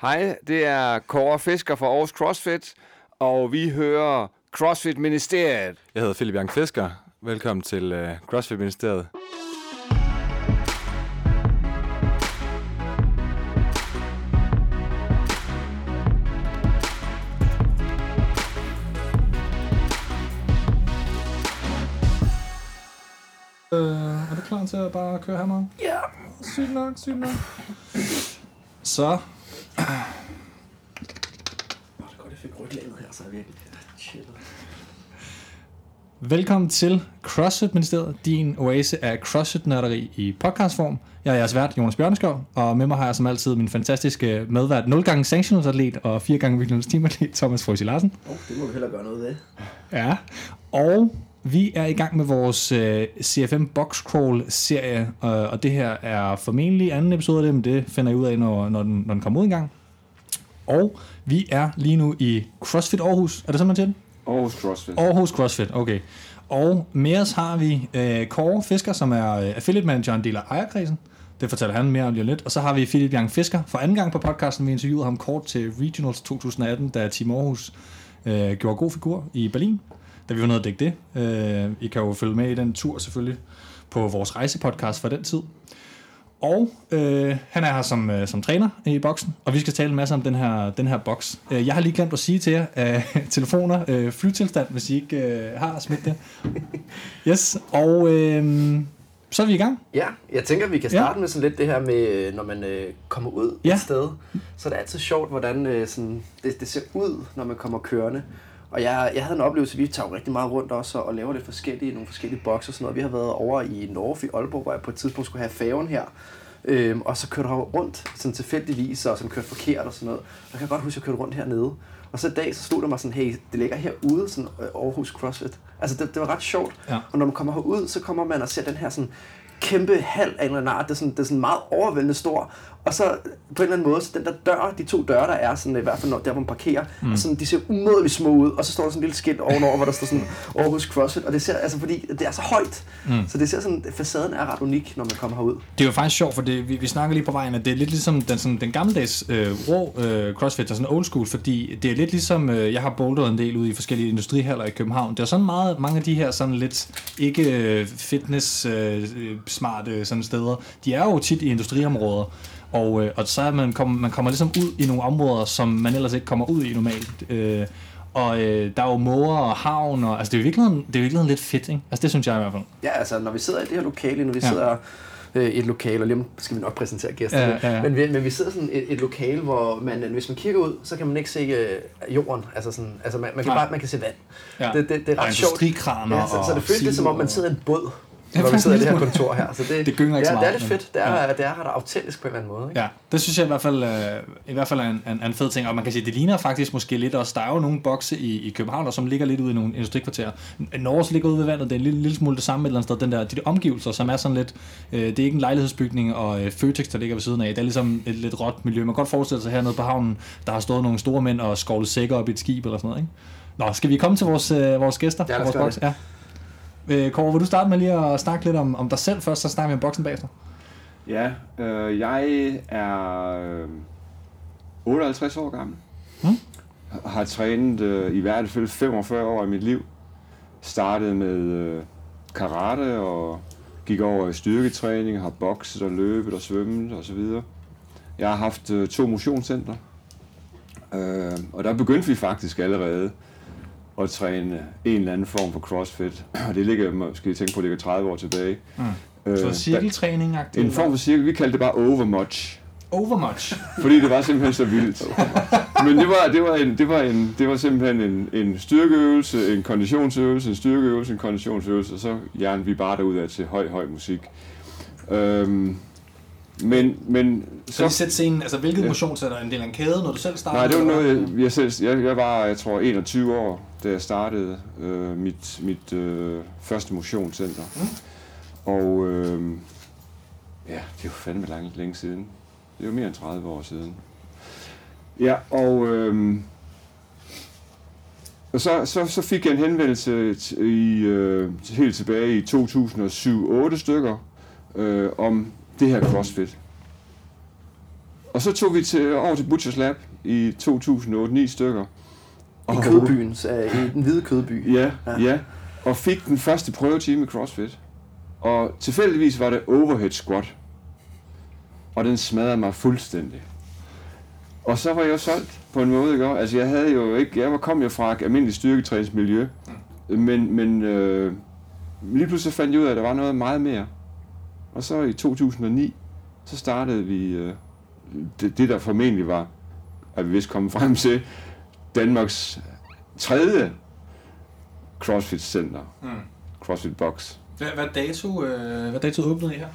Hej, det er Kåre Fisker fra Aarhus CrossFit, og vi hører CrossFit Ministeriet. Jeg hedder Philip Young Fisker. Velkommen til uh, CrossFit Ministeriet. Øh, er du klar til at bare køre hammer? Ja. Sygt nok, sygt nok. Så, Det er godt, jeg fik ryglænet her, så er jeg virkelig chillet. velkommen til CrossFit Ministeriet, din oase af CrossFit-nørderi i podcastform. Jeg er jeres vært, Jonas Bjørneskov, og med mig har jeg som altid min fantastiske medvært 0 gange sanctionals-atlet og 4 gange Williams teamatlet, Thomas Frøsi Larsen. Oh, det må vi hellere gøre noget ved. Ja, og vi er i gang med vores øh, CFM Box Crawl serie, øh, og det her er formentlig anden episode af det, men det finder jeg ud af, når, når, den, når den kommer ud engang. Og vi er lige nu i CrossFit Aarhus. Er det sådan, man siger det? Aarhus CrossFit. Aarhus CrossFit, okay. Og med os har vi øh, Kåre Fisker, som er øh, affiliate manager og en del af ejerkredsen. Det fortæller han mere om lige lidt. Og så har vi Philip Young Fisker for anden gang på podcasten. Vi interviewede ham kort til Regionals 2018, da Team Aarhus øh, gjorde god figur i Berlin. Da vi var nede at dække det. Øh, I kan jo følge med i den tur selvfølgelig på vores rejsepodcast fra den tid. Og øh, han er her som, øh, som træner i boksen, og vi skal tale en masse om den her, den her boks. Øh, jeg har lige glemt at sige til jer, øh, telefoner, øh, flytilstand, hvis I ikke øh, har smidt det. Yes, og øh, så er vi i gang. Ja, jeg tænker, vi kan starte ja. med sådan lidt det her med, når man øh, kommer ud Ja. et sted. Så er det altid sjovt, hvordan øh, sådan, det, det ser ud, når man kommer kørende. Og jeg, jeg havde en oplevelse, vi tager jo rigtig meget rundt også og laver lidt forskellige, nogle forskellige bokser og sådan noget. Vi har været over i Norge, i Aalborg, hvor jeg på et tidspunkt skulle have færgen her. Øhm, og så kørte jeg rundt sådan tilfældigvis, og som kørte forkert og sådan noget. Og jeg kan godt huske, at jeg kørte rundt hernede. Og så i dag, så stod der mig sådan, hey, det ligger herude, sådan øh, Aarhus CrossFit. Altså, det, det var ret sjovt. Ja. Og når man kommer herud, så kommer man og ser den her sådan kæmpe hal af en eller anden art. Det er sådan, det er sådan meget overvældende stor. Og så på en eller anden måde, så den der dør, de to døre, der er, sådan, i hvert fald når, der, hvor man parkerer, mm. og sådan, de ser umådeligt små ud. Og så står der sådan en lille skilt ovenover, hvor der står sådan Aarhus CrossFit. Og det ser, altså fordi det er så højt. Mm. Så det ser sådan, facaden er ret unik, når man kommer herud. Det er jo faktisk sjovt, for det, vi, vi snakker lige på vejen, at det er lidt ligesom den, sådan, den gammeldags øh, rå øh, CrossFit, der er sådan old school, fordi det er lidt ligesom, øh, jeg har boulderet en del ud i forskellige industrihaller i København. Det er sådan meget, mange af de her sådan lidt ikke øh, fitness øh, øh, smarte sådan steder, de er jo tit i industriområder. Og, øh, og så er man, kom, man kommer ligesom ud i nogle områder, som man ellers ikke kommer ud i normalt. Øh, og øh, der er jo måger og havn, og altså det er jo virkelig, det er virkelig lidt fedt, ikke? Altså det synes jeg i hvert fald. Ja, altså når vi sidder i det her lokale, når vi Ja. sidder øh, i et lokale, og lige skal vi nok præsentere gæsterne, Ja, ja, ja. Men, vi, men vi sidder sådan et, et lokale, hvor man, hvis man kigger ud, så kan man ikke se øh, jorden, altså, sådan, altså man, man, kan Nej. bare man kan se vand. Ja. Det, det, det er Og ret sjovt. industrikraner Ja, så, så og det føles lidt som om, man sidder i en båd, Ja, når vi sidder i det her kontor her. Så det, Det gynger ikke ja, så det er meget, lidt fedt. Det er, ja. det er ret autentisk på en eller anden måde. Ikke? Ja, det synes jeg i hvert fald, øh, i hvert fald er en, en, en fed ting. Og man kan sige, det ligner faktisk måske lidt også. Der er jo nogle bokse i, i København, og som ligger lidt ude i nogle industrikvarterer. Norge ligger ude ved vandet. Det er en lille, lille smule det samme et eller andet sted. Den der, de der omgivelser, som er sådan lidt... Øh, det er ikke en lejlighedsbygning, og øh, Føtex, der ligger ved siden af. Det er ligesom et lidt råt miljø. Man kan godt forestille sig hernede på havnen, der har stået nogle store mænd og skovlet sækker op i et skib eller sådan noget. Ikke? Nå, skal vi komme til vores, øh, vores gæster? Ja, vores boks? Ja. Øh, Kåre, vil du starte med lige at snakke lidt om, om dig selv først, så snakker vi om boksen bagefter? Ja, øh, jeg er øh, 58 år gammel. Mm. Har trænet øh, i hvert fald 45 år i mit liv. Startede med øh, karate og gik over i styrketræning, har bokset og løbet og svømmet og så videre. Jeg har haft øh, to motionscenter, øh, og der begyndte vi faktisk allerede at træne en eller anden form for crossfit. Og det ligger, måske tænke på, det ligger 30 år tilbage. Mm. Øh, Så cirkeltræning der- en form for cirkel, vi kaldte det bare overmuch. Overmuch. Fordi det var simpelthen så vildt. Men det var, det var, en, det var, en, det var simpelthen en, en styrkeøvelse, en konditionsøvelse, en styrkeøvelse, en konditionsøvelse, og så hjernen vi bare derud af til høj, høj musik. Øhm, men, men Så lige så, sætte scenen, altså hvilket Ja. motionssæt er en del af en kæde, når du selv starter? nej, det var noget, jeg, jeg, selv, jeg, jeg var, jeg tror, 21 år, da jeg startede øh, mit, mit øh, første motionscenter. Mm. Og øh, ja, det er jo fandme langt, længe siden. Det er jo mere end 30 år siden. Ja, og, øh, og så, så, så fik jeg en henvendelse i, øh, helt tilbage i 2007-8 stykker øh, om det her CrossFit. Og så tog vi til, over til Butchers Lab i 2008-9 stykker. I kødbyen, så, øh, i den hvide kødby. Ja, Ja. ja. Og fik den første prøvetime i CrossFit. Og tilfældigvis var det overhead squat. Og den smadrede mig fuldstændig. Og så var jeg jo solgt på en måde, ikke? Altså jeg havde jo ikke, jeg var kom jo fra et almindeligt styrketræningsmiljø. Men, men øh, lige pludselig fandt jeg ud af, at der var noget meget mere. Og så i 2009, så startede vi øh, det, det, der formentlig var, at vi vist kommet frem til, Danmarks tredje CrossFit Center. Mm. CrossFit Box. Hvad, hvad, dato, øh, hvad dato åbnede I her?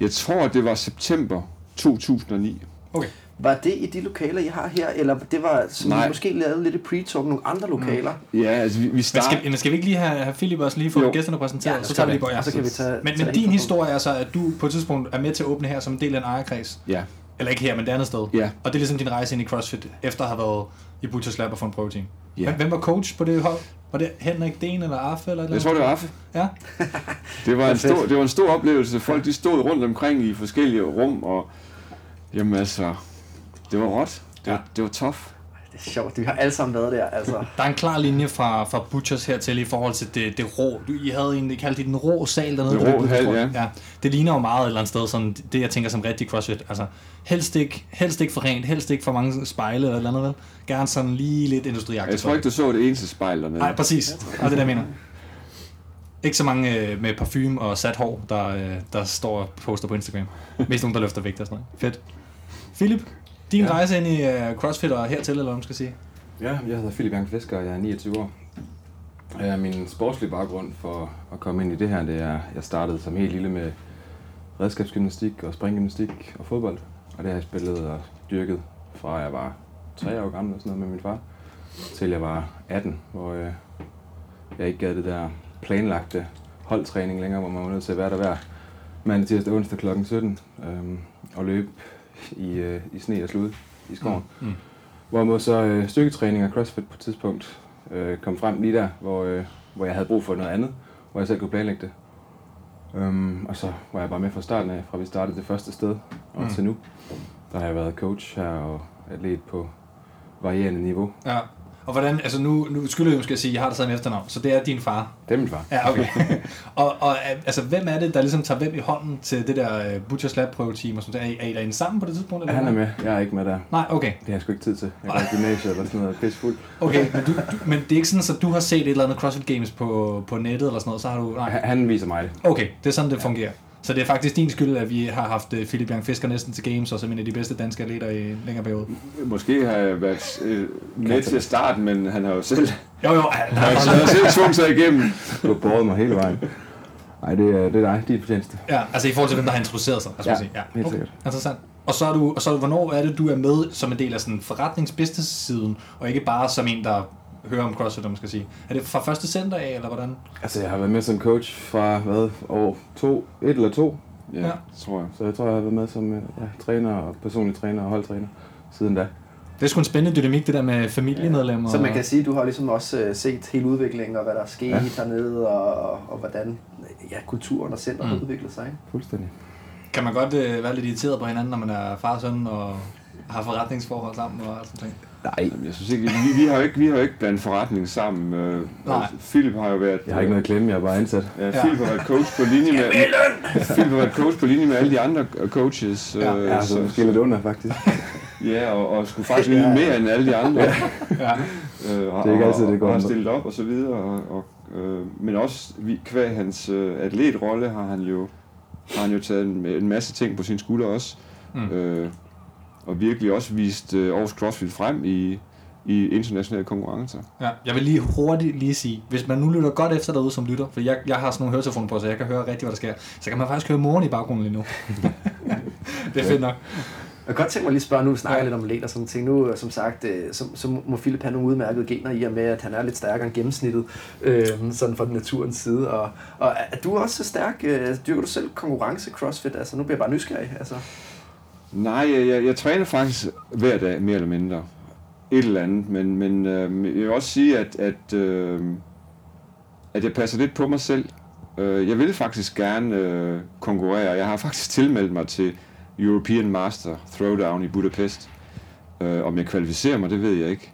Jeg tror, det var september 2009. Okay. Var det i de lokaler, I har her, eller det var, som Nej. I måske lavede lidt i pre-talk, nogle andre lokaler? Ja, altså vi, vi Men startede... skal, men skal vi ikke lige have, have Philip også lige få gæsterne præsenteret? Ja, så tager vi lige på Og jer. så kan vi tage... Men, tage men din historie er så, at du på et tidspunkt er med til at åbne her som en del af en ejerkreds. Ja, Eller ikke her, men det andet sted. ja. Og det er ligesom din rejse ind i CrossFit, efter at have været i Butchers Lab og få en protein. Ja. Hvem, hvem var coach på det hold? Var det Henrik Den eller Arfe? Eller Jeg tror, det var Affe. Ja. Det var, en stor, det var en stor oplevelse. Folk de stod rundt omkring i forskellige rum, og jamen altså, det var råt. Det var, det var tough. Det er sjovt, vi har alle sammen været der, altså. Der er en klar linje fra, fra Butchers hertil i forhold til det, det rå. Du, I havde egentlig kaldt det den rå sal dernede. Den rå hal, ja. ja. Det ligner jo meget et eller andet sted, sådan det jeg tænker som rigtig CrossFit. Altså, helst ikke, helst ikke for rent, helst ikke for mange spejle eller et eller andet, vel? Gerne sådan lige lidt industriagtigt. Jeg tror ikke, du så det eneste spejl dernede. Nej, præcis. Og det er det, jeg mener. Ikke så mange øh, med parfume og sat hår, der, øh, der står og poster på Instagram. Mest nogen, der løfter vægt og sådan noget. Fedt. Philip, din ja. Rejse ind i uh, CrossFit og hertil, eller hvad man skal sige? Ja, jeg hedder Philip Young Fisker, og jeg er 29 år. Øh, Min sportslige baggrund for at komme ind i det her, det er, jeg startede som helt lille med redskabsgymnastik og springgymnastik og fodbold. Og det har jeg spillet og dyrket fra jeg var 3 år gammel og sådan noget med min far, til jeg var 18, hvor øh, jeg ikke gad det der planlagte holdtræning længere, hvor man var nødt til at være der hver mandag, tirsdag, onsdag kl. 17 øhm, og løbe i, øh, i sne og slud i skoven. Mm. Mm. Hvorimod så øh, styrketræning og CrossFit på et tidspunkt øh, kom frem lige der, hvor, øh, hvor jeg havde brug for noget andet, hvor jeg selv kunne planlægge det. Um, og så var jeg bare med fra starten af, fra vi startede det første sted og mm. til nu. Der har jeg været coach her og atlet på varierende niveau. Ja. Og hvordan, altså nu, nu skylder jeg måske at sige, at jeg har det samme efternavn, så det er din far. Det er min far. Ja, okay. og, og altså, hvem er det, der ligesom tager hvem i hånden til det der uh, Butchers Lab prøveteam? Og sådan, er, I, er I derinde sammen på det tidspunkt? Eller Han er med. Jeg er ikke med der. Nej, okay. Det har jeg sgu ikke tid til. Jeg går i gymnasiet eller sådan noget. Pisse fuld. Okay, men, du, du, men det er ikke sådan, at du har set et eller andet CrossFit Games på, på nettet eller sådan noget, så har du... Nej. Han, han viser mig det. Okay, det er sådan, det fungerer. Så det er faktisk din skyld, at vi har haft øh, Philip Young Fisker næsten til Games, og som en af de bedste danske atleter i en længere periode. Måske har jeg været øh, med til at starte, men han har jo selv, Jo, jo, han er har selv tvunget sig igennem. Du har båret mig hele vejen. Nej, det er, det er dig. Din fortjeneste. Ja, altså i forhold til, hvem der har introduceret sig, altså Ja, sige. Ja, helt okay. sikkert. Interessant. Og så er du, og så hvornår er det, du er med som en del af sådan forretningsbusiness-siden, og ikke bare som en, der hører om CrossFit, om man skal sige. Er det fra første center af, eller hvordan? Altså, jeg har været med som coach fra, hvad, år to, et eller to. Ja, Ja. tror jeg. Så jeg tror, jeg har været med som øh, ja, træner og personlig træner og holdtræner siden da. Det er sgu en spændende dynamik, det der med familiemedlemmer. Så man kan sige, at du har ligesom også øh, set hele udviklingen, og hvad der er sket Ja. ja. dernede, og, og hvordan ja, kulturen og centret har Mm. udviklet sig. Ikke? Fuldstændig. Kan man godt øh, være lidt irriteret på hinanden, når man er far og søn, og har forretningsforhold sammen og alt sådan noget? Nej, Jamen, Jeg synes ikke, vi, vi har jo ikke, vi har jo ikke blandet forretning sammen. Øh, Nej. altså, Philip har jo været... jeg har ikke noget at klemme, jeg er bare ansat. Ja, Philip har været coach på linje med... Philip har været coach på linje med alle de andre coaches. Ja, øh, Ja, så som- måske lidt under, faktisk. Ja, og, og skulle faktisk yde Ja. mere end alle de andre. Ja. Øh, og, Det er ikke altid, det går og, og stillet op og så videre. Og, og, øh, men også vi- kvæg hans øh, atletrolle har han jo har han jo taget en, en masse ting på sine skuldre også. Mm. Øh, og virkelig også vist øh, Aarhus CrossFit frem i, i internationale konkurrencer. Ja, jeg vil lige hurtigt lige sige, hvis man nu lytter godt efter derude som lytter, for jeg, jeg har sådan nogle høretelefoner på, så jeg kan høre rigtig, hvad der sker, så kan man faktisk høre moren i baggrunden lige nu. det er fedt nok. Jeg kan godt tænke mig lige at spørge, nu vi snakker Ja. lidt om atlet og sådan ting. Nu, øh, som sagt, øh, så, så må Philip have nogle udmærkede gener i og med, at han er lidt stærkere end gennemsnittet, øh, sådan fra naturens side. Og, og er du også så stærk? Øh, dyrker du selv konkurrence crossfit? Altså, nu bliver jeg bare nysgerrig. Altså. Nej, jeg, jeg, jeg træner faktisk hver dag, mere eller mindre. Et eller andet, men, men øh, jeg vil også sige, at, at, øh, at jeg passer lidt på mig selv. Øh, jeg vil faktisk gerne øh, konkurrere. Jeg har faktisk tilmeldt mig til European Master Throwdown i Budapest. Øh, om jeg kvalificerer mig, det ved jeg ikke.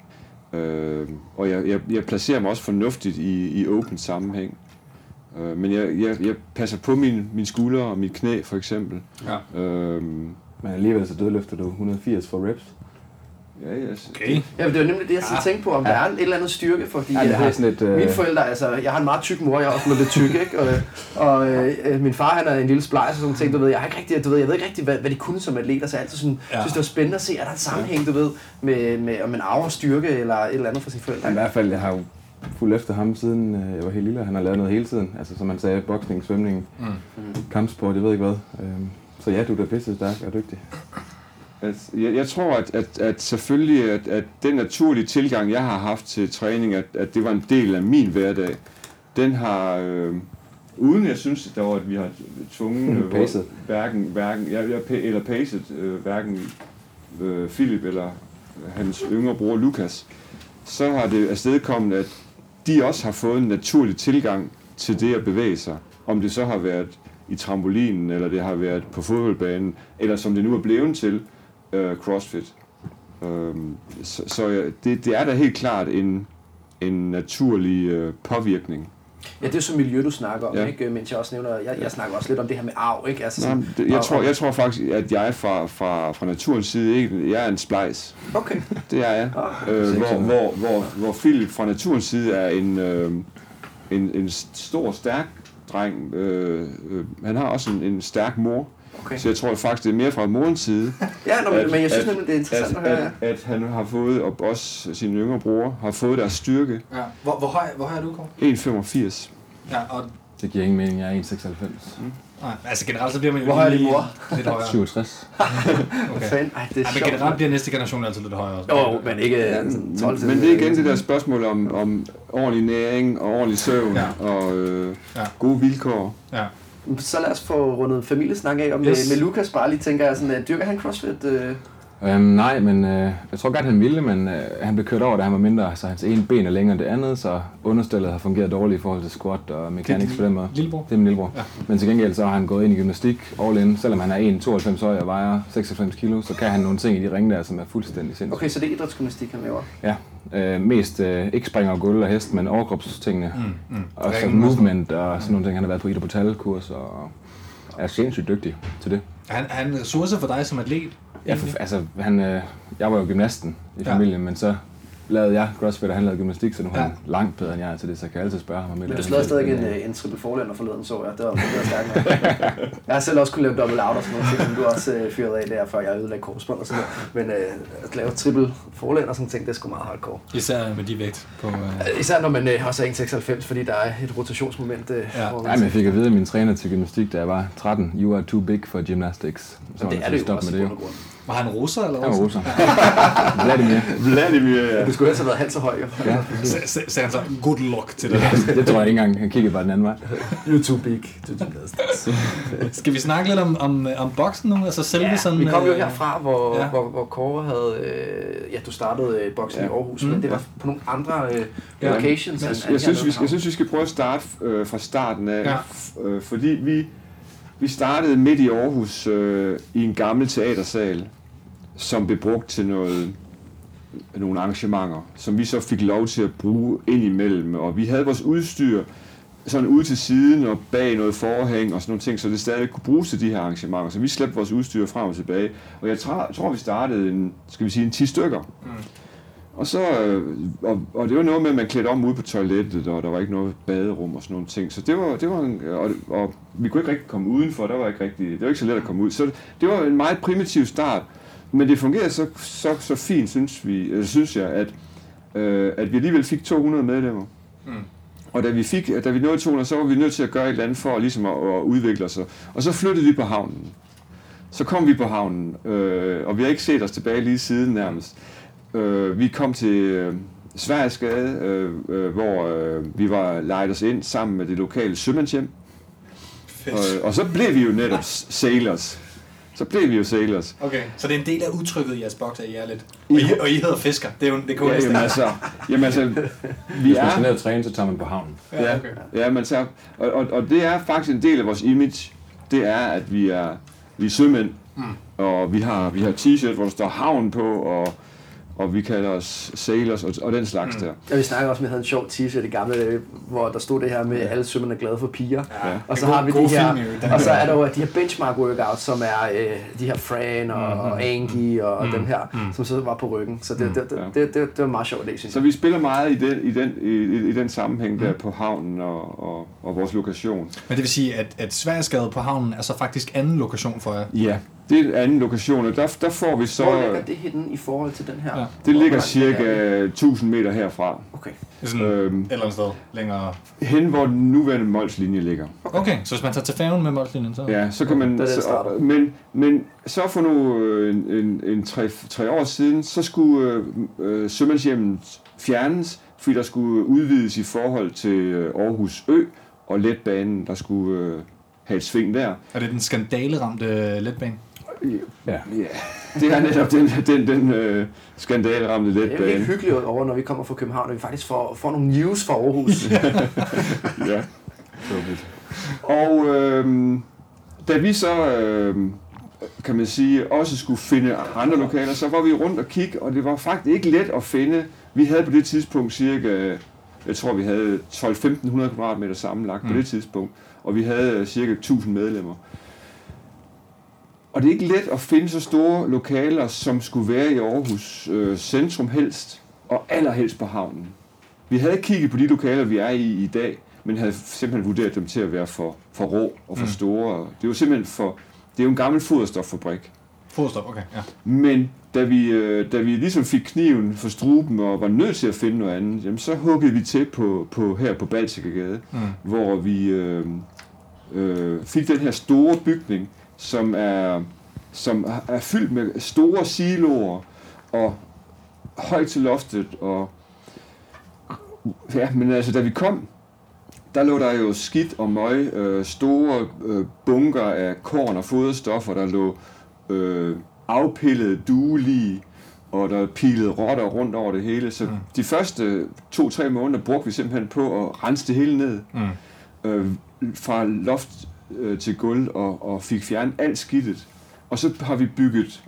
Øh, og jeg, jeg, jeg placerer mig også fornuftigt i, i open sammenhæng. Øh, men jeg, jeg, jeg passer på min, min skulder og mit knæ, for eksempel. Ja. Øh, Men alligevel så dødløfter du 180 for reps. ja, jeg, Okay. Ja, men det var nemlig det, jeg så tænkte på, om der er en eller anden styrke, fordi Ja, det har øh, sådan lidt, øh, mine forældre, altså, jeg har en meget tyk mor, jeg er også blevet lidt tyk, ikke? Og, og øh, min far, han er en lille splejs og sådan ting, du ved, jeg har ikke rigtig, du ved, jeg ved ikke rigtig, hvad, hvad de kunne som atleter, så jeg altid sådan, Ja. ja. synes, det var spændende at se, er der en sammenhæng, du ved, med, med om man arver styrke eller et eller andet fra sine forældre. Ja, I hvert fald, jeg har jo fulgt efter ham siden øh, jeg var helt lille. Han har lavet noget hele tiden. Altså som man sagde, boksning, svømning, Mm. kampsport, jeg ved ikke hvad. Øhm, Så ja, du er da pisse stærk og dygtig. At, jeg, jeg tror, at, at, at selvfølgelig, at, at den naturlige tilgang, jeg har haft til træning, at, at det var en del af min hverdag, den har, øh, uden jeg synes, der var, at vi har tvunget, øh, Pacet. hverken, hverken, jeg, jeg, eller pacet, øh, hverken øh, Philip eller hans yngre bror Lukas, så har det afstedkommet, at de også har fået en naturlig tilgang til det at bevæge sig. Om det så har været i trampolinen, eller det har været på fodboldbanen, eller som det nu er blevet til, øh, CrossFit. Øhm, så så øh, det, det er da helt klart en, en naturlig øh, påvirkning. Ja, det er så miljø, du snakker om, Ja. ikke? Mens jeg også nævner, jeg, jeg snakker også lidt om det her med arv, ikke? Altså sådan, men det, jeg, tror, jeg tror faktisk, at jeg fra, fra, fra naturens side ikke, jeg er en splice. Okay. Det er jeg. Ah, Øh, hvor, hvor, hvor, hvor Philip fra naturens side er en, øh, en, en stor, stærk dreng. Øh, øh, han har også en, en stærk mor. okay. Så jeg tror faktisk, det er mere fra morens side, Ja, nå, men, at- men jeg synes at- nemlig, det er interessant at, at høre, at, at han har fået, og også sine yngre bror, har fået deres styrke. Ja. Hvor, hvor, høj, hvor høj er du, Kåre? 1,85. Ja, og, Det giver ingen mening, jeg er 1,96. Nej, altså generelt så bliver man jo Hvor høj er din mor? lidt højere. 67. Okay. Fan, ej, det er Ja, men generelt bliver næste generation altid lidt højere også. Jo, men ikke Ja, ja, men, 12 men det er igen det der spørgsmål om, om ordentlig næring og ordentlig søvn Ja. og øh, Ja. gode vilkår. Ja. Så lad os få rundet familiesnak af, og med, Yes. yes. med Lukas bare lige tænker jeg sådan, at dyrker han CrossFit? Øh, Øhm, nej, men øh, jeg tror godt, han ville, men øh, han blev kørt over, da han var mindre, så hans ene ben er længere end det andet, så understillet har fungeret dårligt i forhold til squat og mechanics på den måde. Lillebror? Det er min lillebror. Ja. Men til gengæld så har han gået ind i gymnastik all in. Selvom han er 1,92 høj og vejer 96 kilo, så kan han nogle ting i de ringe der, som er fuldstændig sindssygt. okay, så det er idrætsgymnastik, han laver. Ja, øh, mest øh, ikke springer og gulv og hest, men overkropstingene. Mm, mm. Og så movement og sådan nogle ting. Han har været på Ida Portal kurs og er sindssygt dygtig til det. Han, han er en ressource for dig som atlet. Ja, for, altså, han, øh, jeg var jo gymnasten i Ja. familien, men så lavede jeg crossfit, og han lavede gymnastik, så nu er Ja. han langt bedre end jeg er til det, så jeg kan altid spørge ham om et Men du slavede stadig en, øh, en triple forlænder forleden, så jeg. Det var, det var stærkt. Jeg har selv også kunne lave double out og sådan noget, som du også øh, fyrede af der, før jeg ødelagde korsbånd og sådan noget. Men øh, at lave triple forlænder og sådan ting, det er sgu meget hardcore. Især med de vægt på... Øh, Især når man øh, også er 1,96, fordi der er et rotationsmoment. Øh, Ja. hvor man Nej, men jeg fik at vide af min træner til gymnastik, da jeg var 13, you are too big for gymnastics. Så det jeg er det jo også med det var han russer eller Han var russer? Vladimir. Vladimir, ja. Du skulle ellers have været halvt så høj, jo. Ja, Sagde han så, good luck til det. det tror jeg ikke engang. Han kiggede bare den anden vej. You're too big to gymnastics. Skal vi snakke lidt om, om, om boksen nu? Altså selve Ja, sådan... vi kom jo øh, herfra, hvor, ja. ja. hvor, hvor Kåre havde... Øh, ja, du startede øh, boksen ja. i Ja. Aarhus, Mm. men det var på nogle andre øh, Ja. locations. Jeg, end- end jeg, synes, vi skal, jeg synes, vi skal prøve at starte øh, fra starten af, Ja. f- øh, fordi vi, vi startede midt i Aarhus øh, i en gammel teatersal, som blev brugt til noget, nogle arrangementer, som vi så fik lov til at bruge ind imellem, og vi havde vores udstyr sådan ude til siden og bag noget forhæng og sådan nogle ting, så det stadig kunne bruges til de her arrangementer. Så vi slæbte vores udstyr frem og tilbage, og jeg tror, tror vi startede en, skal vi sige, en 10 stykker. Mm. Og så, øh, og, og det var noget med, at man klædte om ude på toilettet, og der var ikke noget baderum og sådan nogle ting. Så det var, det var en, og, og vi kunne ikke rigtig komme udenfor, der var ikke rigtig, det var ikke så let at komme ud. Så det, det var en meget primitiv start, men det fungerede så, så, så fint, synes, vi, eller synes jeg, at, øh, at vi alligevel fik 200 medlemmer. Mm. Og da vi, fik, da vi nåede 200, så var vi nødt til at gøre et eller andet for ligesom at, at udvikle os. Og så flyttede vi på havnen. Så kom vi på havnen, øh, og vi har ikke set os tilbage lige siden nærmest. Øh, vi kom til øh, Sverigesgade, øh, øh, hvor øh, vi var lejet os ind sammen med det lokale sømandshjem. Og, og så blev vi jo netop sailors. Så blev vi jo sailors. Okay, så det er en del af udtrykket i jeres boks, at I er lidt... I- Og I, og I hedder fisker. Det er jo det kunne Ja, jamen ikke. altså, jamen altså, vi Hvis man skal ned er... og træne, så tager man på havnen. Ja, okay. Ja, men så, og, og, og det er faktisk en del af vores image. Det er, at vi er, vi er sømænd. Mm. Og vi har, vi har t-shirt, hvor der står havn på, og, og vi kalder os sailors og, og den slags mm. der. Ja, vi snakker også, at vi havde en sjov t-shirt i gamle dage, hvor der stod det her med, at alle sømmerne er glade for piger. Ja. Og så har vi de her, film, og så er- er der jo de her benchmark workouts, som er øh, de her Fran og, Mhm. og Angie og dem her, som så var på ryggen. Så det, det, det, det, det, det var meget sjovt, det synes Så jeg. vi spiller meget i den, i den, i, i, i den sammenhæng der på havnen og, og, og vores lokation. Men det vil sige, at, at Sverigesgade på havnen er så faktisk anden lokation for jer. Ja, det er en anden lokation, og der, der får vi så... Hvor ligger det henne i forhold til den her? Ja. Det ligger er cirka 1000 meter herfra. Okay. Sådan Øhm. et eller andet sted længere. Hen hvor den nuværende Molslinje ligger. Okay, så hvis man tager til færgen med Molslinjen, så... Ja, så kan man... det er det, så, men, men så for nu øh, en, en, en tre, tre år siden, så skulle øh, øh, sømandshjemmet fjernes, fordi der skulle udvides i forhold til øh, Aarhus Ø og letbanen, der skulle øh, have et sving der. Er det den skandaleramte letbane? Ja. Ja, det er netop den, den, den øh, skandaleramte Det er lidt letbane. hyggeligt over, når vi kommer fra København, og vi faktisk får, får nogle news fra Aarhus. Ja. Og øh, da vi så, øh, kan man sige, også skulle finde andre lokaler, så var vi rundt og kigge, og det var faktisk ikke let at finde. Vi havde på det tidspunkt cirka, jeg tror vi havde 12-1500 kvadratmeter sammenlagt på Mm. det tidspunkt, og vi havde øh, cirka 1000 medlemmer. Og det er ikke let at finde så store lokaler, som skulle være i Aarhus øh, centrum helst, og allerhelst på havnen. Vi havde kigget på de lokaler, vi er i i dag, men havde simpelthen vurderet dem til at være for, for rå og for Mm. store. Det er jo simpelthen for... Det er jo en gammel foderstoffabrik. Fodstop, okay, ja. Men da vi, øh, da vi ligesom fik kniven for struben og var nødt til at finde noget andet, jamen så huggede vi til på, på her på Baltikagade, Mm. hvor vi øh, øh, fik den her store bygning, som er, som er fyldt med store siloer og højt til loftet. Og, ja, men altså, da vi kom, der lå der jo skidt og møg, øh, store øh, bunker af korn og foderstoffer, der lå øh, afpillede duelige, og der pilede rotter rundt over det hele. Så Mm. de første to-tre måneder brugte vi simpelthen på at rense det hele ned Mm. øh, fra loft øh, til gulv og, og fik fjernet alt skidtet. Og så har vi bygget,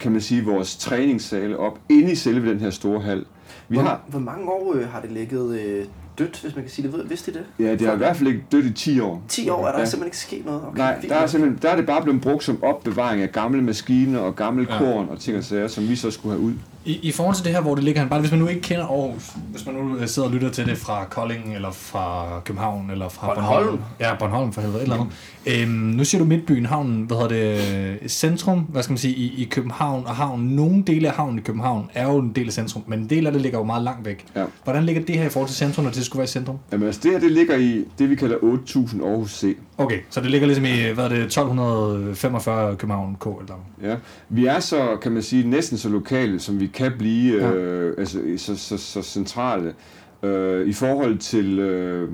kan man sige, vores træningssale op inde i selve den her store hal. Vi hvor, har, hvor mange år øh, har det ligget øh, dødt, hvis man kan sige det? Ved- Vidste I det? ja, det har i hvert fald ikke dødt i 10 år. 10 år er der Ja. simpelthen ikke sket noget? Okay, Nej, der er, simpelthen, der er det bare blevet brugt som opbevaring af gamle maskiner og gamle Ja. korn og ting og sager, som vi så skulle have ud. I, I forhold til det her, hvor det ligger han, bare hvis man nu ikke kender Aarhus, hvis man nu øh, sidder og lytter til det fra Kolding, eller fra København, eller fra Bornholm. Ja, Bornholm for helvede, et eller andet. Øhm, nu siger du Midtbyen, havnen, hvad hedder det, centrum, hvad skal man sige, i, i København og havnen. Nogle dele af havnen i København er jo en del af centrum, men en del af det ligger jo meget langt væk. Ja. Hvordan ligger det her i forhold til centrum, når det skulle være i centrum? Jamen altså, det her det ligger i det, vi kalder 8000 Aarhus C. Okay, så det ligger ligesom i, hvad er det, 1245 København K eller noget. Ja. Vi er så, kan man sige, næsten så lokale, som vi kan blive, Ja. øh, altså så, så, så centrale. Øh, I forhold til, øh,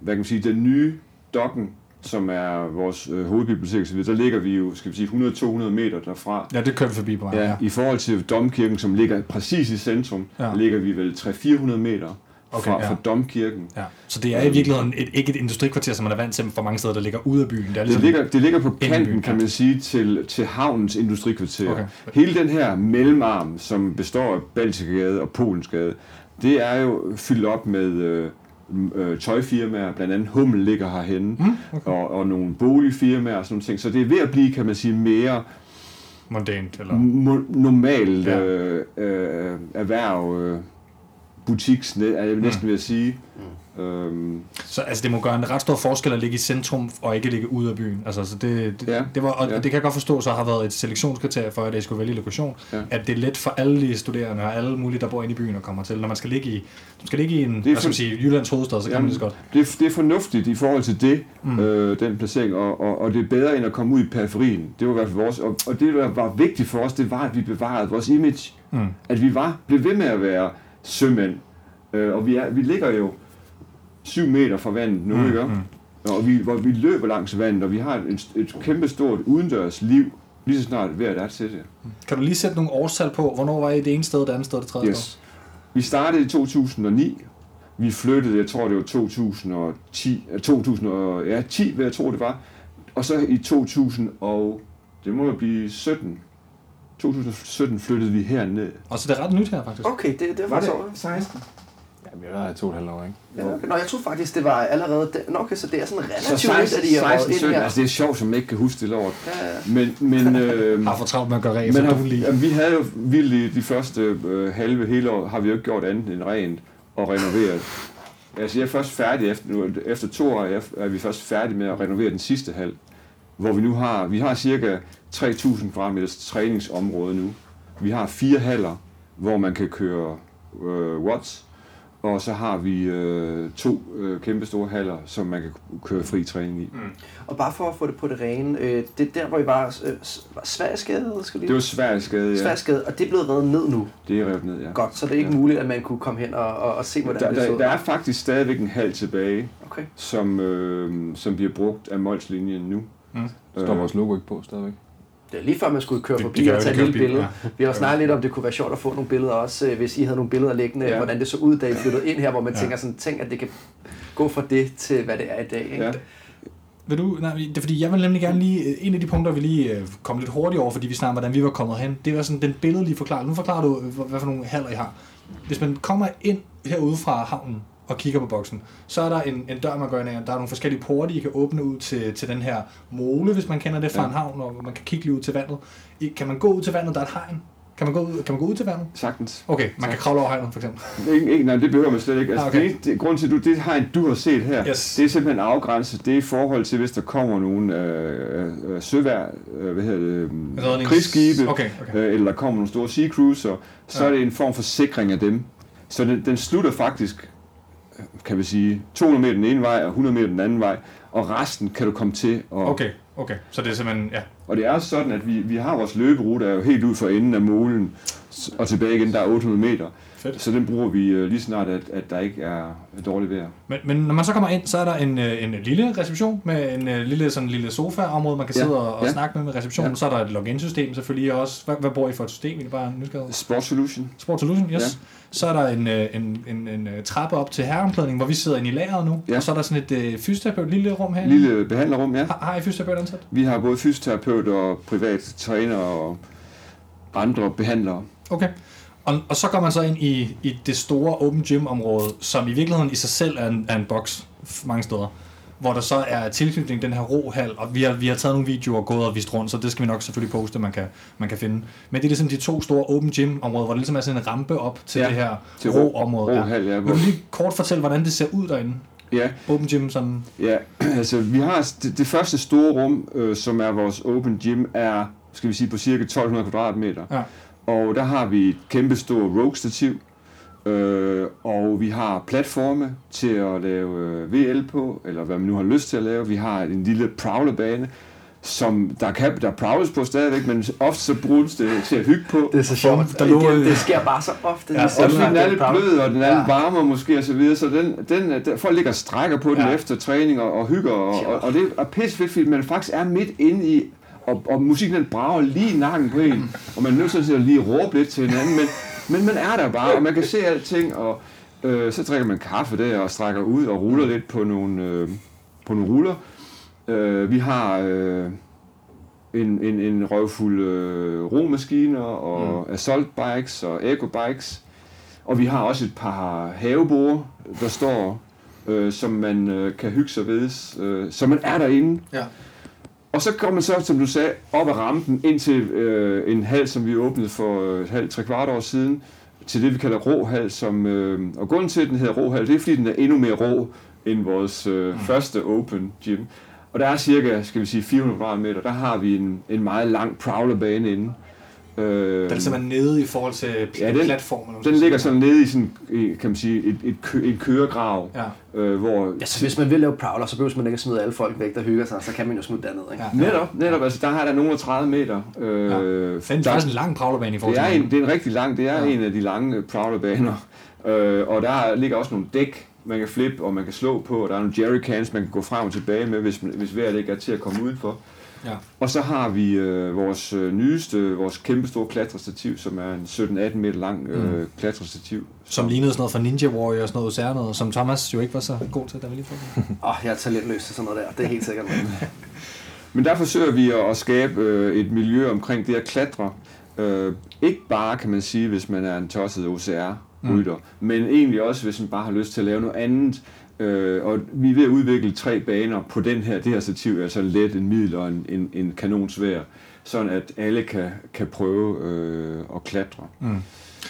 hvad kan man sige, den nye dokken, som er vores øh, hovedbibliotek, så der ligger vi jo, skal vi sige, 100-200 meter derfra. Ja, det kører vi forbi på vejen. Ja, I forhold til Domkirken, som ligger præcis i centrum, Ja. ja. ligger vi vel 300-400 meter Okay, fra, ja. fra Domkirken. ja. Så det er i virkeligheden et, ikke et industrikvarter, som man er vant til for mange steder, der ligger ude af byen. Det er Det ligesom, ligger, det ligger på byen, kanten, kan man sige, til, til havnens industrikvarter. Okay. Hele den her mellemarm, som består af Baltikagade og Polensgade, det er jo fyldt op med øh, øh, tøjfirmaer, blandt andet Hummel ligger herhenne, Mm, okay. og, og nogle boligfirmaer og sådan nogle ting. Så det er ved at blive, kan man sige, mere Mondant, eller... normalt Ja. øh, øh, erhverv, øh, butiks, er jeg næsten ved at sige. Øhm, Så altså, det må gøre en ret stor forskel at ligge i centrum og ikke ligge ude af byen. Altså, så det, det, Ja, det var, og ja. det kan jeg godt forstå, så har været et selektionskriterie for, at jeg skulle vælge lokation. Ja. At det er let for alle de studerende og alle mulige, der bor inde i byen og kommer til. Når man skal ligge i, man skal ligge i en, er hvad skal for- man sige, Jyllands hovedstad, så kan Jamen, man det så godt. det, er- det er fornuftigt i forhold til det, Mm. mm. øh, den placering, og, og, og det er bedre end at komme ud i periferien. Det var i hvert fald vores, og, og det, der var vigtigt for os, det var, at vi bevarede vores image. Mm. At vi var, blev ved med at være sømænd. Øh, og vi, er, vi ligger jo syv meter fra vandet nu, Mm, ikke? mm. Og vi, hvor vi løber langs vandet, og vi har et, et kæmpe stort udendørs liv, lige så snart vejret er til det. Kan du lige sætte nogle årstal på, hvornår var I det ene sted, det andet sted, det tredje sted? Yes. Vi startede i 2009. Vi flyttede, jeg tror det var 2010, øh, 2000 og, ja, 10 vil jeg tro det var. Og så i det må jo blive 17. 2017 flyttede vi herned. Og så det er ret nyt her, faktisk. Okay, det, det var, faktisk over. 16? Ja, vi har været her i to og et halvt år, ikke? Ja, okay. Nå, jeg troede faktisk, det var allerede... Nå, okay, så det er sådan Så relativt nyt, 16, at I har 16 røget ind 17, her. altså det er sjovt, som ikke kan huske det lort. Ja, ja. Men, men, øh, Har for travlt med at gøre rent, så men har, du lige. jamen, vi havde jo vildt i de første øh, halve hele år, har vi jo ikke gjort andet end rent og renoveret. Altså jeg er først færdig, efter, nu, efter to år er er vi først færdige med at renovere den sidste hal, hvor vi nu har, vi har cirka 3.000 kvadratmeters træningsområde nu. Vi har fire haller, hvor man kan køre øh, watts, og så har vi øh, to øh, kæmpe store haller, som man kan køre fri træning i. Og bare for at få det på det rene, øh, det er der, hvor I var, øh, var Sverigesgade, skal lige... Det var svært skade, ja. Sverigesgade, og det er blevet revet ned nu. Det er revet ned, ja. Godt, så det er ikke Ja. muligt, at man kunne komme hen og, og, og se, hvordan Der, det så der, der er faktisk stadigvæk en hal tilbage, Okay. som, øh, som bliver brugt af Mols-linjen nu. Mm. Står vores logo ikke på stadigvæk? Det er lige før, man skulle køre Det- forbi det og tage et lille bil, billede. ja. Vi har snakket lidt om, det kunne være sjovt at få nogle billeder også, øh, hvis I havde nogle billeder liggende, Ja. hvordan det så ud, da I flyttede ind her, hvor man Ja. tænker sådan, tænk, at det kan gå fra det til, hvad det er i dag. Ikke? Ja. Vil du, nej, det er fordi, jeg vil nemlig gerne lige, øh, en af de punkter, vi lige øh, kom lidt hurtigt over, fordi vi snakker, hvordan vi var kommet hen, det var sådan den billedlige forklaring. Nu forklarer du, øh, hvad for nogle haller I har. Hvis man kommer ind herude fra havnen og kigger på boksen, så er der en, en dør, man går ind af, der er nogle forskellige porte, I kan åbne ud til, til den her mole, hvis man kender det fra Ja. en havn, og man kan kigge lige ud til vandet. I, kan man gå ud til vandet, der er et hegn? Kan man gå ud, kan man gå ud til vandet? Sagtens. Okay, man kan kravle over hegnet, for eksempel. Ikke, ikke, nej, det behøver man slet ikke. Altså, Ah, okay. det, det, grunden til, at du, det har en, du har set her, Yes. det er simpelthen afgrænset. Det er i forhold til, hvis der kommer nogle øh, øh, søvær, øh, hvad hedder det, øh, krigsskibe, Okay, okay. øh, eller der kommer nogle store sea cruiser, så Ja. er det en form for sikring af dem. Så den, den slutter faktisk, øh, kan vi sige, 200 meter den ene vej og 100 meter den anden vej, og resten kan du komme til. Og, Okay, okay. Så det er simpelthen, ja. og det er sådan, at vi, vi har vores løberute, er jo helt ud for enden af målen, og tilbage igen, der er 800 meter. Fedt. Så den bruger vi øh, lige snart, at, at der ikke er dårligt vejr. Men, men når man så kommer ind, så er der en, øh, en lille reception med en øh, lille, sådan lille sofa-område, man kan Ja, sidde og, og ja. snakke med med receptionen. Ja. Så er der et login-system selvfølgelig også. Hvad, hvad bruger I for et system? I det bare nysgerrighed? Sport Solution. Sport Solution, yes. Ja. Så er der en, en, en, en trappe op til herreomklædning, hvor vi sidder inde i lageret nu. Ja. Og så er der sådan et øh, fysioterapeut, lille rum her. Lille behandlerrum, ja. Har, har I fysioterapeut ansat? Vi har både fysioterapeut og privat træner og andre behandlere. Okay. Og, og så går man så ind i, i det store open gym område, som i virkeligheden i sig selv er en, er en boks mange steder. Hvor der så er tilknytning den her rohal, og vi har, vi har taget nogle videoer og gået og vist rundt, så det skal vi nok selvfølgelig poste, man kan, man kan finde. Men det er ligesom de to store open gym områder, hvor det ligesom er sådan en rampe op til Ja, det her til ro ro- rohal, ja, Vil du lige kort fortælle, hvordan det ser ud derinde? Ja, Open gym sådan... ja. altså vi har det, det første store rum, øh, som er vores open gym, er skal vi sige på cirka 1200 kvadratmeter. Ja. Og der har vi et kæmpe stort Rogue-stativ, øh, og vi har platforme til at lave øh, VL på, eller hvad man nu har lyst til at lave. Vi har en lille prowlerbane, som der kan der prowles på stadigvæk, men ofte så bruges det til at hygge på. Det er så sjovt. Der Der lå- Igen, det sker bare så ofte. Ja, fordi den er lidt blød, og den er Ja. lidt varmere måske, og så videre, så den, den, den, folk ligger og strækker på den Ja. efter træning og, og hygger, og, og, og det er pisse fedt, fordi man faktisk er midt inde i, og, og musikken den brager lige i nakken på en, og man er nødt til at lige råbe lidt til hinanden, men, men man er der bare, og man kan se alting, og øh, så drikker man kaffe der, og strækker ud og ruller lidt på nogle, øh, på nogle ruller. Øh, vi har øh, en, en, en røvfuld øh, romaskiner og mm. assault bikes og eco bikes. Og vi har også et par havebord, der står, øh, som man øh, kan hygge sig ved, øh, så man er derinde. Ja. Og så kommer man så, som du sagde, op ad rampen ind til øh, en hal, som vi åbnede for øh, et halvt, tre kvart år siden, til det, vi kalder råhal. Som, øh, og grunden til, at den hedder råhal, det er, fordi den er endnu mere rå end vores øh, mm. første open gym. Og der er cirka, skal vi sige, 400 kvadratmeter. Der har vi en, en meget lang prowlerbane inde. Øh, Den er simpelthen nede i forhold til pl- Ja, den- platformen. den ligger sådan nede i sådan, kan man sige, et, et, kø, en køregrav, Ja. øh, hvor Ja, så hvis man vil lave prowler, så behøver man ikke at smide alle folk væk, der hygger sig, så kan man jo smide derned, ikke? Ja. netop, netop, altså der har der nogle 30 meter. Øh, Ja. Den er der, faktisk en lang prowlerbane i forhold det, til er den en, det er en rigtig lang, det er Ja. en af de lange prowlerbaner. Øh, og der ligger også nogle dæk, man kan flippe, og man kan slå på, og der er nogle jerrycans, man kan gå frem og tilbage med, hvis, hvis vejret ikke er til at komme udenfor. Ja. Og så har vi øh, vores øh, nyeste, vores kæmpe store klatrestativ, som er en 17-18 meter lang øh, klatrestativ. Som lignede sådan noget fra Ninja Warrior og sådan noget sær noget, som Thomas jo ikke var så god til, da vi lige fik den. Åh, oh, jeg er talentløs til sådan noget der, det er helt sikkert. Men der forsøger vi at, at skabe øh, et miljø omkring det at klatre. Øh, ikke bare, kan man sige, hvis man er en tosset OCR-rytter, mm. men egentlig også, hvis man bare har lyst til at lave noget andet. Øh, og vi er ved at udvikle tre baner på den her, det her stativ, altså en let, en middel og en, en, en kanonsvær, sådan at alle kan, kan prøve øh, at klatre. Mm.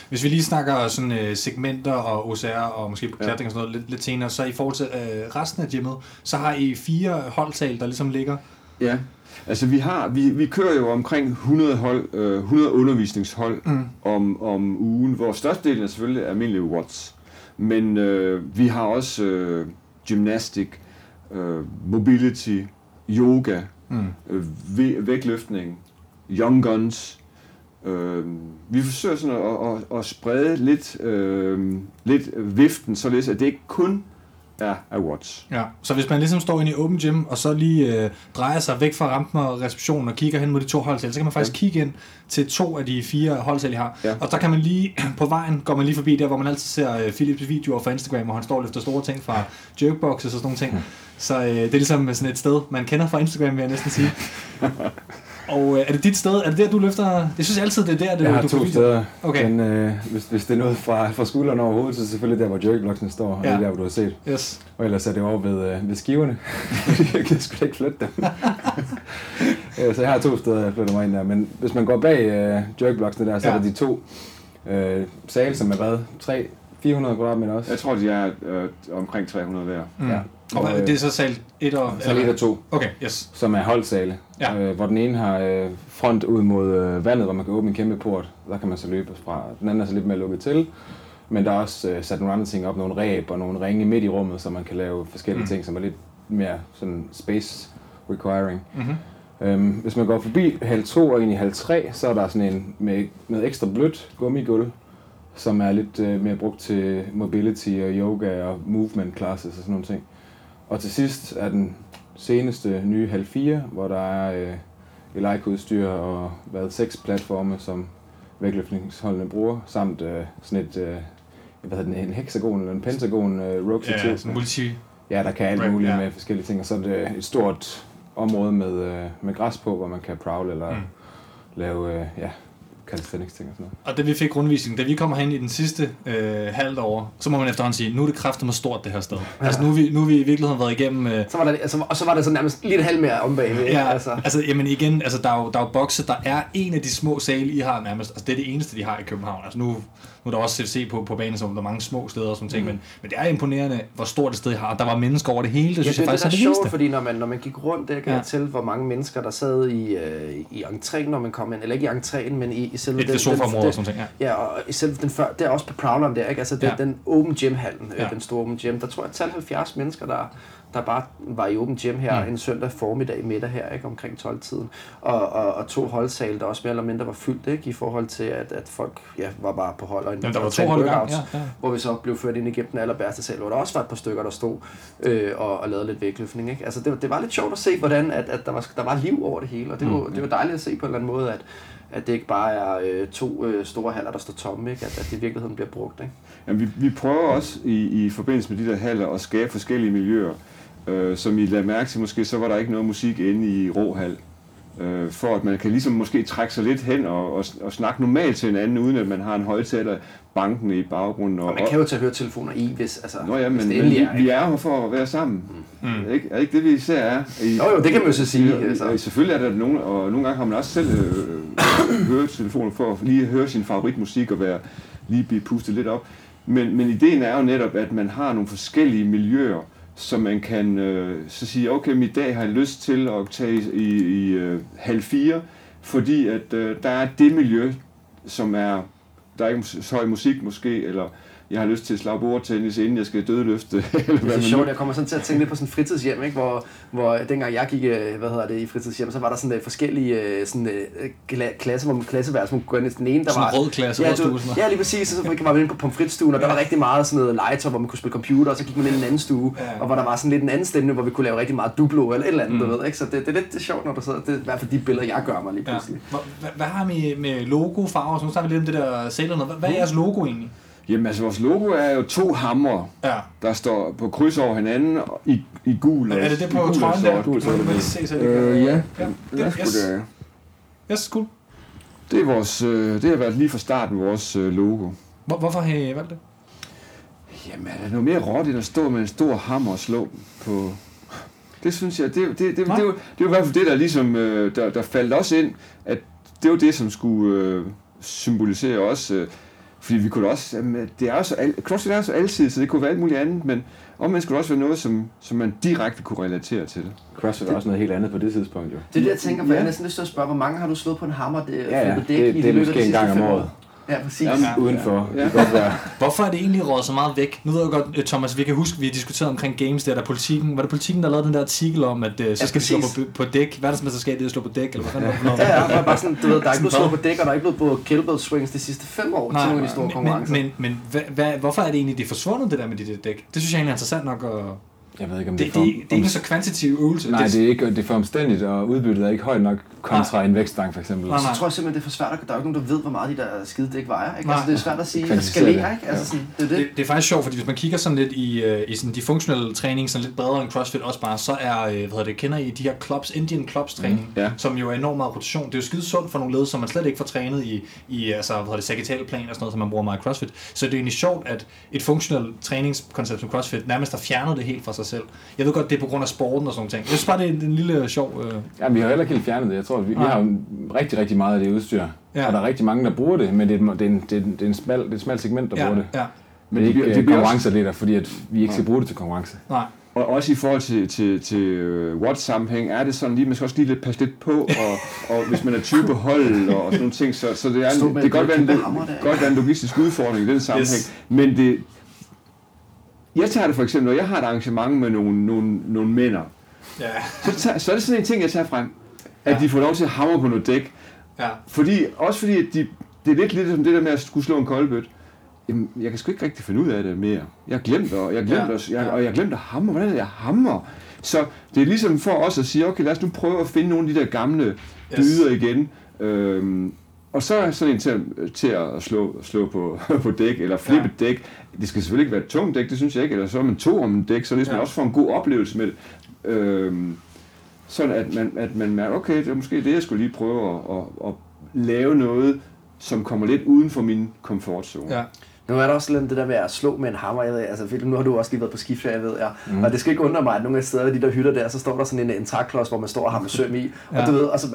Hvis vi lige snakker sådan øh, segmenter og OCR og måske klatring og sådan noget lidt, lidt senere, så i forhold til øh, resten af gymmet, så har I fire holdtal, der ligesom ligger. Ja, altså vi har, vi, vi kører jo omkring 100, hold, øh, 100 undervisningshold mm. om, om ugen, hvor størstedelen er selvfølgelig almindelige watts. Men øh, vi har også øh, gymnastik, øh, mobility, yoga, mm. øh, væ- vægtløftning, young guns. Øh, vi forsøger sådan at, at, at sprede lidt, øh, lidt viften, således at det ikke kun er af watts. Ja, så hvis man ligesom står inde i open gym, og så lige øh, drejer sig væk fra rampen og receptionen og kigger hen mod de to holdtal, så kan man faktisk ja. kigge ind til to af de fire holdtal, I har. Ja. Og der kan man lige, på vejen går man lige forbi der, hvor man altid ser øh, Philips videoer fra Instagram, hvor han står og løfter store ting fra jerkboxes og sådan nogle ting. Mm. Så øh, det er ligesom sådan et sted, man kender fra Instagram, vil jeg næsten sige. Og øh, er det dit sted? Er det der, du løfter? Jeg synes altid, det er der, det, Jeg har du to kan- steder, Okay. men øh, hvis, hvis det er noget fra, fra skulderen over hovedet, så er det selvfølgelig der, hvor jerkblocksene står, og Ja. det er der, hvor du har set. Yes. Og ellers er det over ved, øh, ved skiverne. jeg kan sgu ikke flytte dem. Øh, så jeg har to steder, jeg flytter mig ind der. Men hvis man går bag øh, jerkblocksene der, så Ja. er der de to øh, sale, som er hvad? 3, 400 kvadratmeter også. Jeg tror, de er øh, omkring 300 hver. Mm. Ja. Og Og, øh, det er så sal 1 og... Så lidt af to, Okay, yes. som er holdsale. Ja. Øh, hvor den ene har øh, front ud mod øh, vandet, hvor man kan åbne en kæmpe port. Der kan man så løbe fra. Den anden er så lidt mere lukket til. Men der er også øh, sat nogle andre ting op, nogle ræb og nogle ringe midt i rummet, så man kan lave forskellige Mm. ting, som er lidt mere sådan space requiring. Mm-hmm. Øhm, hvis man går forbi hal 2 og ind i hal 3, så er der sådan en med noget ekstra blødt gummigulv, som er lidt øh, mere brugt til mobility og yoga og movement classes og sådan nogle ting. Og til sidst er den seneste nye hal 4, hvor der er øh, elikeudstyr og hvad, seks platforme, som vægtløftningsholdene bruger, samt øh, sådan et, øh, hvad hedder den, en hexagon eller en pentagon øh, rope Ja, multi... Ja, der kan alt muligt med forskellige ting, og så er det et stort område med, øh, med græs på, hvor man kan prowl eller mm. lave øh, ja, calisthenics ting og sådan noget. Og da vi fik rundvisning, da vi kommer hen i den sidste øh, halvt år, så må man efterhånden sige, nu er det kraftigt stort det her sted. Ja. Altså nu er vi, nu er vi i virkeligheden været igennem... Øh, Så var der, altså, og så var der så nærmest lidt halv mere om bagved. Ja, altså. altså, altså jamen igen, altså, der, er jo, der er jo bokse, der er en af de små sale, I har nærmest, altså det er det eneste, de har i København. Altså nu, nu er der også CFC på, på banen, så der er mange små steder og sådan ting, men, men det er imponerende, hvor stort et sted I har. Der var mennesker over det hele, det Ja, synes det, jeg faktisk det, er der det er sjovt, vildeste. fordi når man, når man gik rundt, der kan Ja. jeg til, hvor mange mennesker, der sad i, øh, i entréen, når man kom ind. Eller ikke i entréen, men i, i selve Et det sofaområde og sådan ting, ja. Ja, og i selve den før, der er også på Prowleren der, ikke? Altså den, Ja. den open gym-hallen, Ja. ja. den store open gym. Der tror jeg, at 70 mennesker, der, der bare var i open gym her Mm. en søndag formiddag middag her, ikke? Omkring 12-tiden. Og, og, og to holdsale, der også mere eller mindre var fyldt, ikke? I forhold til, at, at folk ja, var bare på hold. Og en, Jamen, der var to hold workouts, ja, ja. Hvor vi så blev ført ind igennem den allerbærste sal, hvor der også var et par stykker, der stod øh, og, og lavede lidt vægtløftning. Ikke? Altså, det, var- det var lidt sjovt at se, hvordan at, at der, var, der var liv over det hele, og det, Mm. var, det var dejligt at se på en eller anden måde, at, at det ikke bare er øh, to øh, store haller, der står tomme, ikke? At, at det i virkeligheden bliver brugt. Ikke? Jamen, vi, vi prøver også i, i forbindelse med de der haller at skabe forskellige miljøer. Øh, som I lader mærke til, måske så var der ikke noget musik inde i Råhal. Øh, for at man kan ligesom måske trække sig lidt hen og, og, og snakke normalt til hinanden, uden at man har en højtaler bankende i baggrunden. Og man kan jo tage høretelefoner i, hvis, altså, Nå ja, hvis men, det men vi, er. vi er her for at være sammen. Mm. Ikke? Er ikke det, vi især er? I, Jo, jo, det kan man jo så sige, Ja, altså. ja, Selvfølgelig er der nogen, og nogle gange har man også selv øh, høretelefoner for at lige høre sin favoritmusik og være, lige blive pustet lidt op. Men, men ideen er jo netop, at man har nogle forskellige miljøer, så man kan øh, så sige, okay, men i dag har jeg lyst til at tage i, i, i øh, halv fire, fordi at øh, der er det miljø, som er, der er ikke så høj musik måske, eller jeg har lyst til at slå bordtennis, inden jeg skal dødeløfte, eller hvad Det er man sjovt, jeg kommer sådan til at tænke lidt på sådan et fritidshjem, ikke? Hvor, hvor dengang jeg gik øh, hvad hedder det, i fritidshjem, så var der sådan øh, forskellige øh, sådan, kla- klasser, hvor man klasseværelse, man kunne gå ind i den ene, der Sådan var... en rød klasse, ja, du, ja, lige præcis, så var vi inde på pomfritstuen, og der var rigtig meget sådan noget legetøj, hvor man kunne spille computer, og så gik man ind i en anden stue, Ja. og hvor der var sådan lidt en anden stemning, hvor vi kunne lave rigtig meget duplo eller et eller andet, mm. du ved, ikke? Så det, det er lidt det er sjovt, når du sidder, det er i hvert fald de billeder, jeg gør mig lige Ja. pludselig. Hvad, hvad, hvad har vi med logo, farver? Så nu snakker vi lidt om det der sailor noget. Hvad, hvad er jeres logo egentlig? Jamen altså, vores logo er jo to hamre, Ja. der står på kryds over hinanden i, i gul. Er det det på trøjen der? Gul, vi hvid. se, så det Øh, ja. ja. Det er Yes. det. Yes, cool. Det er vores, øh, det har været lige fra starten vores øh, logo. Hvor, hvorfor har I valgt det? Jamen, er der noget mere råt end at stå med en stor hammer og slå på... Det synes jeg, det, det, det, det, det, var, det var i hvert fald det, der ligesom, øh, der, der faldt os ind, at det var det, som skulle øh, symbolisere os. Øh, fordi vi kunne også, jamen, det er så, al, CrossFit er så altid, så det kunne være alt muligt andet, men omvendt skulle det også være noget, som, som man direkte kunne relatere til. CrossFit er også noget helt andet på det tidspunkt, jo. Det er det, jeg tænker, for Ja. jeg har næsten lyst til at spørge, hvor mange har du slået på en hammer? Det, Ja, ja, flippet det, dæk i det er måske de en gang om året. Ja, præcis. Jamen, Ja. Udenfor. Det kan godt være. Hvorfor er det egentlig rådet så meget væk? Nu ved jeg godt, øh, Thomas, vi kan huske, vi har diskuteret omkring games der, der politikken. Var det politikken, der lavede den der artikel om, at øh, så Ja, skal vi slå på, på dæk? Verdensmesterskabet er at slå på dæk, eller hvad fanden det? Ja, ja, og bare sådan, du ved, der er ikke blevet slået på dæk, og der er ikke blevet på kettlebell swings de sidste fem år til nogle af de store men, konkurrencer. men, men hvad, hvad, hvorfor er det egentlig, det er forsvundet, det der med de der dæk? Det synes jeg egentlig er interessant nok. Og Jeg ved ikke, om det, det, det, er det, for, det er ikke så kvantitativ øvelse. Nej, det er, ikke, det er for omstændigt, og udbyttet er ikke højt nok kontra en vægtstang, for eksempel. Nej, så nej. tror jeg simpelthen, det er for svært, at der er ikke nogen, der ved, hvor meget de der skide dæk vejer. Ikke? Nej. Altså, det er svært at sige, at skalere, det. ikke? Altså, sådan, det er det. Det, det er faktisk sjovt, fordi hvis man kigger sådan lidt i, øh, i sådan de funktionelle træning, sådan lidt bredere end CrossFit også bare, så er, øh, hvad hedder det, kender I de her clubs, Indian clubs træning, Mm, ja. som jo er enormt meget rotation. Det er jo skide sundt for nogle led, som man slet ikke får trænet i, i altså, hvad hedder det, sagittal plan og sådan noget, som man bruger meget i CrossFit. Så det er egentlig sjovt, at et funktionelt træningskoncept som CrossFit nærmest har fjernet det helt fra sig selv. Jeg ved godt, det er på grund af sporten og sådan noget. Jeg synes bare, det er en, en lille sjov... Øh, Ja, vi har heller ikke helt fjernet det. Jeg tror, vi, vi har rigtig, rigtig meget af det udstyr. Ja. Og der er rigtig mange, der bruger det, men det er, et- det er, en, det er, en, det er, en smal, det er et smalt segment, der ja, bruger det. ja, Men det er ikke det det bliver også- konkurrenceatleter, fordi at vi ikke skal bruge det til konkurrence. nej. Og også i forhold til, til, til uh, Watts-sammenhæng, er det sådan lige, man skal også lige lidt passe lidt på, og, og hvis man er type hold og, og sådan nogle ting, så, så det, er en, det kan godt være en, godt være en logistisk udfordring i den sammenhæng, Yes. men det, jeg tager det for eksempel, når jeg har et arrangement med nogle, nogle, nogle mænder, Ja, så, tager, så er det sådan en ting, jeg tager frem, at Ja. de får lov til at hamre på noget dæk, ja. fordi, også fordi, at de, det er lidt lidt som det der med at skulle slå en koldbøt. Jamen, jeg kan sgu ikke rigtig finde ud af det mere. Jeg har glemt, og jeg har glemt, Ja. at, jeg, og jeg har glemt at hamre. Hvordan er det, jeg hammer? Så det er ligesom for os at sige, okay, lad os nu prøve at finde nogle af de der gamle dyder igen. Øhm, og så er sådan en til, til at slå, slå på, på dæk, eller flippe ja. dæk. Det skal selvfølgelig ikke være et tungt dæk, det synes jeg ikke. Eller så er man to om en dæk, så ligesom Ja. man også får en god oplevelse med det. Øhm, sådan at man, at man mærker, okay, det er måske det, jeg skulle lige prøve at, at, at lave noget, som kommer lidt uden for min komfortzone. ja. Nu er der også lidt det der med at slå med en hammer. Jeg ved, altså, Philip, nu har du også lige været på skiferie, ved jeg. Mm. Og det skal ikke undre mig, at nogle af steder, de der hytter der, så står der sådan en, en træklods, hvor man står og har med søm i. Og Ja. du ved, og så,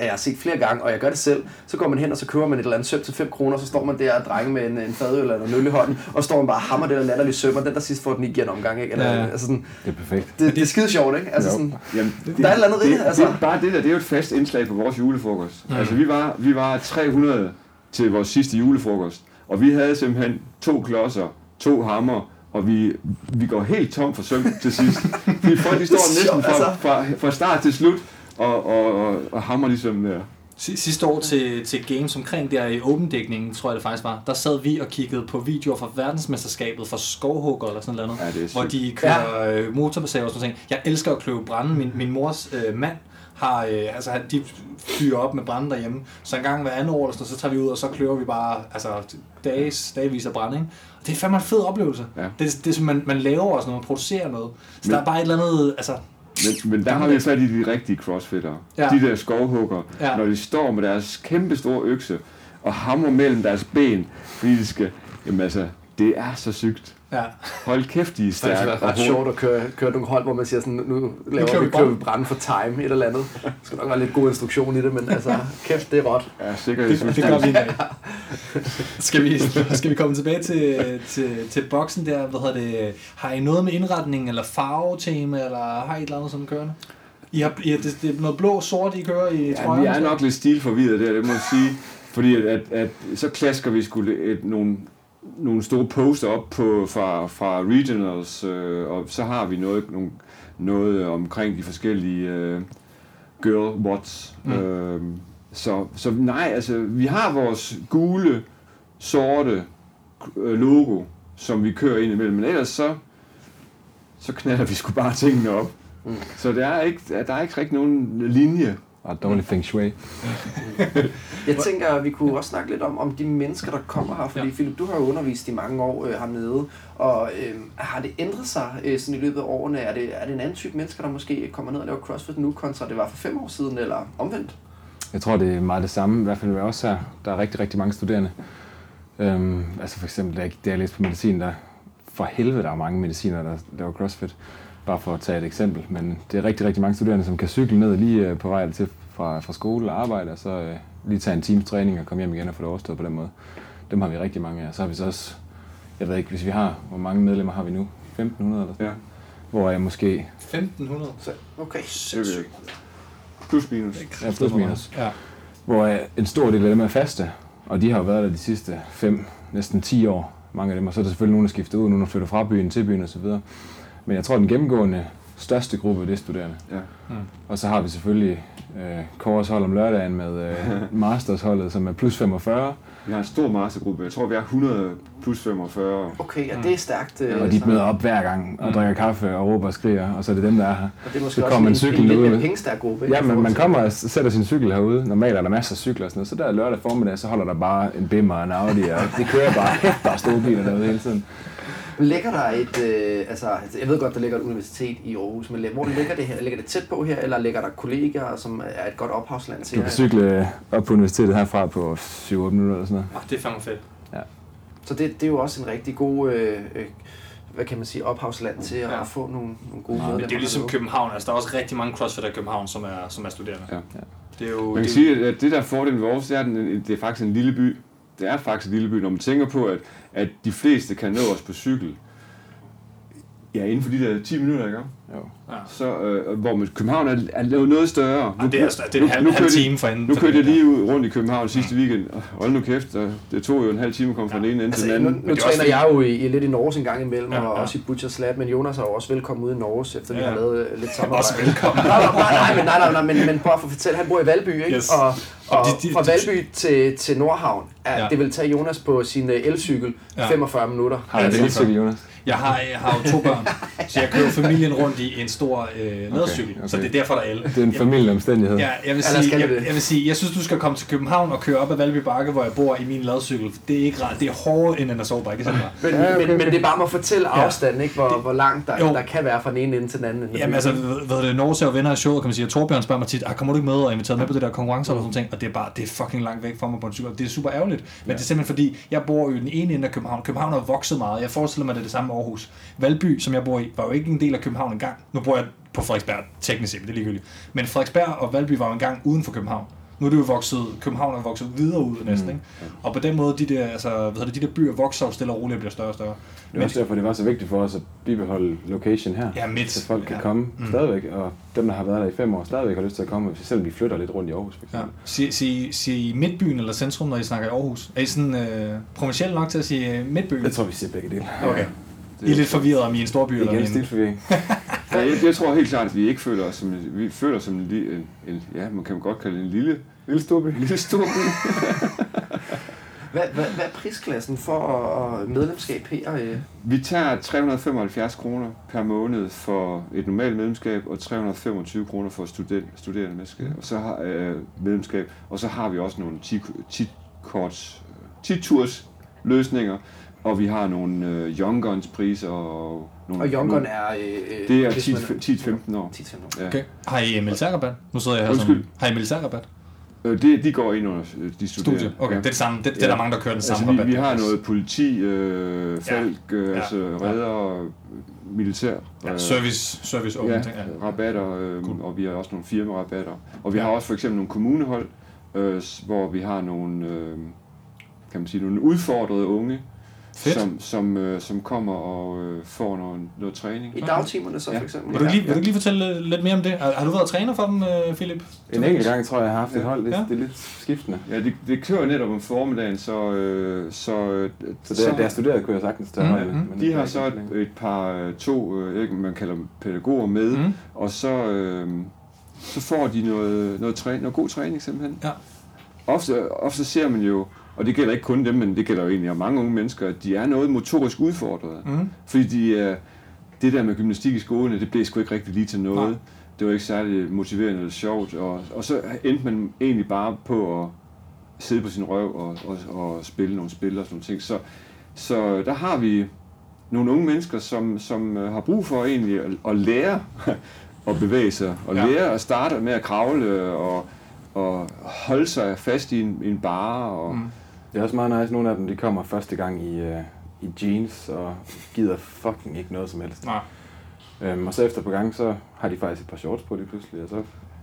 jeg har set flere gange, og jeg gør det selv, så går man hen, og så køber man et eller andet søm til 5 kroner, så står man der og drenger med en, en fadøl eller en øl i hånden, og står man bare og hammer det der latterlige søm, og den der sidst får den ikke igen omgang, ikke? Eller, Ja, ja. Altså sådan, Det er perfekt. det, det, er skide sjovt, ikke? Altså Jo. sådan, Jamen, der er et eller andet i det, det, altså. det, bare det der, det er jo et fast indslag på vores julefrokost. Mm. Altså, vi var, vi var 300 til vores sidste julefrokost, og vi havde simpelthen to klodser, to hammer, og vi, vi går helt tom for søm til sidst. Fordi folk, de står næsten fra, altså. fra, fra start til slut, og, og, og, og hammer ligesom der. Si- Sidste år til, til games omkring der i åbendækningen, tror jeg det faktisk var, der sad vi og kiggede på videoer fra verdensmesterskabet for skovhugger eller sådan noget, Ja, hvor de kører ja. motorbasager og sådan noget. Jeg elsker at kløve brænde. Min, min mors øh, mand har, øh, altså de fyrer op med brænde derhjemme. Så en gang hver andet år, eller sådan, så tager vi ud, og så kløver vi bare altså, dages, dagvis af brænde. Ikke? Og det er fandme en fed oplevelse. Ja. Det, det er som man, man laver også noget, man producerer noget. Så Men- der er bare et eller andet, altså, Men, men der har vi fat i de rigtige crossfitter. Ja. De der skovhugger, ja. når de står med deres kæmpe store økse og hammer mellem deres ben, fordi de skal... Jamen altså, det er så sygt. Ja. Hold kæft, de er Det er stærke. ret sjovt at køre, køre nogle hold, hvor man siger sådan, nu laver kører vi vi kører brand. vi brænde for time, et eller andet. Der skal nok være lidt god instruktion i det, men altså, kæft, det er råt. Ja, Det, sikkerhedsudstyr. det gør vi en dag. Skal vi, skal vi komme tilbage til, til, til boksen der? Hvad hedder det? Har I noget med indretning eller farvetema, eller har I et eller andet sådan kørende? I har, I har det, det er noget blå sort, I kører i Ja, trøjen? vi er nok lidt stilforvirret der, det må jeg sige. Fordi at, at, at så klasker vi skulle et, nogle, nogle store poster op på, fra, fra regionals, øh, og så har vi noget, nogle, noget omkring de forskellige øh, girl watts. Mm. Øh, så, så nej, altså vi har vores gule, sorte øh, logo, som vi kører ind imellem, men ellers så, så knalder vi sgu bare tingene op. Mm. Så der er ikke, der er ikke rigtig nogen linje og dårlig feng shui. Jeg tænker, at vi kunne også snakke lidt om, om de mennesker, der kommer her. Fordi Ja. Philip, du har jo undervist i mange år øh, hernede. Og øh, har det ændret sig øh, sådan i løbet af årene? Er det, er det en anden type mennesker, der måske kommer ned og laver CrossFit nu, kontra det var for fem år siden, eller omvendt? Jeg tror, det er meget det samme, i hvert fald ved os her. Der er rigtig, rigtig mange studerende. Øhm, altså for eksempel, da jeg, da jeg læste på medicin, der for helvede, der er mange mediciner, der laver CrossFit. Bare for at tage et eksempel. Men det er rigtig, rigtig mange studerende, som kan cykle ned lige øh, på vej til fra, fra skole og arbejde, og så øh, lige tage en times træning og komme hjem igen og få det overstået på den måde. Dem har vi rigtig mange af. Så har vi så også, jeg ved ikke, hvis vi har, hvor mange medlemmer har vi nu? 1500 eller sådan Ja, Hvor jeg måske 1500. Så, okay. jeg ikke. Plus minus. Ja, plus minus. Ja. hvor øh, en stor del af dem er faste, og de har jo været der de sidste 5, næsten 10 år, mange af dem, og så er der selvfølgelig nogen, der skifter ud, nogen, der flytter fra byen til byen osv. Men jeg tror, den gennemgående største gruppe, det er studerende. Ja. Og så har vi selvfølgelig øh, Kåres hold om lørdagen med øh, Masters-holdet, som er plus 45, Vi har en stor mastergruppe. Jeg tror, vi er 100 plus 45. Okay, ja, det er stærkt. Øh, og de møder op hver gang og drikker kaffe og råber og skriger, og så er det dem, der er her. Og det er måske så også kommer en, en cykel en lidt mere pengestærk gruppe. Ja, men man kommer og sætter sin cykel herude. Normalt er der masser af cykler og sådan noget. Så der lørdag formiddag, så holder der bare en Bimmer og en Audi, og det kører bare hæft, der er store biler derude hele tiden. Ligger der et, øh, altså, jeg ved godt, der ligger et universitet i Aarhus, men hvor ligger det her? Ligger det tæt på her, eller ligger der kolleger, som er et godt ophavsland til Du kan cykle op på universitetet herfra på 7-8 minutter eller sådan noget. Ah, det er fandme fedt. Så det, det er jo også en rigtig god, øh, øh, hvad kan man sige, ophavsland til at Ja. få nogle, nogle gode Men medlemmer. det er jo ligesom. København. Altså, der er også rigtig mange crossfitter i København, som er, som er studerende. Ja. Det er jo... Man kan det, sige, at det der er fordelen ved Aarhus, det er, at det er faktisk en lille by. Det er faktisk en lille by, når man tænker på, at, at de fleste kan nå os på cykel. Ja, inden for de der 10 minutter, ikke? Jo. Ja. Så, øh, hvor med København er, er lavet noget større. Ja, det er, det er en halv, halv time for enden. Nu kørte jeg lige ud rundt i København sidste weekend. og Hold nu kæft, og det tog jo en halv time at komme fra den ene ende Altså, til den nu, anden. nu også træner jeg jo i, i lidt i Norge en gang imellem, Ja, ja, og ja. også i Butchers Lab, men Jonas er jo også velkommen ude i Norge, efter vi Ja. har lavet øh, lidt samarbejde. Også velkommen. nej, nej, nej, nej, men, nej, nej, nej, men, men bare for at fortælle, han bor i Valby, ikke? Yes. Og, og, de- de- fra de- Valby til, til Nordhavn, er, Ja. det vil tage Jonas på sin øh, elcykel Ja. 45 minutter. Har Ja, en det elcykel, Jonas? Jeg har, jeg har jo to børn, så jeg kører familien rundt i en stor øh, ladcykel, okay, okay. så det er derfor, der er el. Det er en familieomstændighed. Ja, jeg vil, sige, jeg, det. jeg vil sige, jeg synes, du skal komme til København og køre op ad Valby Bakke, hvor jeg bor i min ladcykel. Det er ikke rart. Det er hårdere end en sandt? Men, Ja, okay, men, men det er bare med at fortælle afstanden, ikke? Hvor, hvor langt der, Jo. der kan være fra den ene ende til den anden. Jamen byen. altså, ved, ved det, Norge ser jo venner af showet, kan man sige, og Torbjørn spørger mig tit, ah, kommer du ikke med og inviteret med på det der konkurrence eller sådan ting, og det er bare, det er fucking langt væk fra mig på en cykel, det er super ærgerligt, men ja. det er simpelthen fordi, jeg bor jo i den ene ende af København, København har vokset meget, jeg forestiller mig, det er det samme Aarhus. Valby, som jeg bor i, var jo ikke en del af København engang, nu bor jeg på Frederiksberg, teknisk set, men det er ligegyldigt, men Frederiksberg og Valby var jo engang uden for København. Nu er det jo vokset, København er vokset videre ud næsten, ikke? Og på den måde, de der, altså, hvad det, de der byer vokser stille og roligt og bliver større og større. Det er også derfor, det var så vigtigt for os at bibeholde location her. Ja, midt. Så folk kan Ja. komme mm. stadigvæk, og dem, der har været der i fem år, stadigvæk har lyst til at komme, selvom vi flytter lidt rundt i Aarhus, for Ja. eksempel. Sig, sig, sig midtbyen eller centrum, når I snakker i Aarhus? Er I sådan øh, provincielt nok til at sige øh, midtbyen? Jeg tror, vi siger begge dele. Okay. I er lidt forvirret om I er en storby eller Igen en... stilforvirring. Ja, jeg, jeg tror helt klart, at vi ikke føler os som, vi føler som en, en, en, ja, man kan godt kalde det en lille, Lille storby. lille stor by. Hvad, hvad, hvad er prisklassen for at- medlemskab her? Øh? Vi tager 375 kroner per måned for et normalt medlemskab, og 325 kroner for student, studerende medlemskab. Og så har, øh, medlemskab. Og så har vi også nogle 10, 10 korts, 10 turs løsninger, og vi har nogle øh, Young Guns priser og nogle... Og Young Gun er... Øh, øh, det er hvis 10 man- 10-15 år. 10-15 år. Ja. Okay. Har I militærrabat? Nu sidder jeg her Undskyld. som... Har I militærrabat? Øh, det, de går ind under øh, de studerende. Studie. Okay, Ja. det er det samme. Det, det er Ja. der mange, der kører den samme Altså, vi, rabat. vi har noget politi, øh, falk, øh, Ja. altså Ja. redder, øh, militær. Ja, øh, service, service open ja, ting. Ja. rabatter, øh, Cool. og vi har også nogle firmarabatter. Og vi Ja. har også for eksempel nogle kommunehold, øh, hvor vi har nogle, øh, kan man sige, nogle udfordrede unge, Fedt. som, som, øh, som kommer og øh, får noget, noget træning. I dagtimerne så Ja. for eksempel? Vil du, lige, vil du lige fortælle lidt mere om det? Har, har du været træner for dem, øh, Philip? En enkelt gang tror jeg, jeg har haft et hold. Det, Ja. det er lidt skiftende. Ja, det, det kører netop om formiddagen, så, øh, så, øh, Så det, da jeg studerede, kunne jeg sagtens tage Mm, mm. men de har så et, et par, øh, to, øh, ikke, man kalder dem pædagoger med, Mm. og så, øh, så får de noget, noget, træ, noget god træning simpelthen. Ja. Ofte, ofte ser man jo, og det gælder ikke kun dem, men det gælder jo egentlig mange unge mennesker, at de er noget motorisk udfordrede. Mm. Fordi de er, det der med gymnastik i skolen, det blev sgu ikke rigtig lige til noget. det var ikke særlig motiverende eller sjovt, og, og så endte man egentlig bare på at sidde på sin røv og, og, og spille nogle spil og sådan nogle ting. Så, så der har vi nogle unge mennesker, som, som øh, har brug for egentlig at, at lære at bevæge sig, og Ja. lære at starte med at kravle og, og holde sig fast i en, en bare. Og, Mm. Mm. Det er også meget nice, nogle af dem de kommer første gang i, uh, i jeans og gider fucking ikke noget som helst. Nej. Øhm, og så efter på gang, så har de faktisk et par shorts på lige pludselig, og så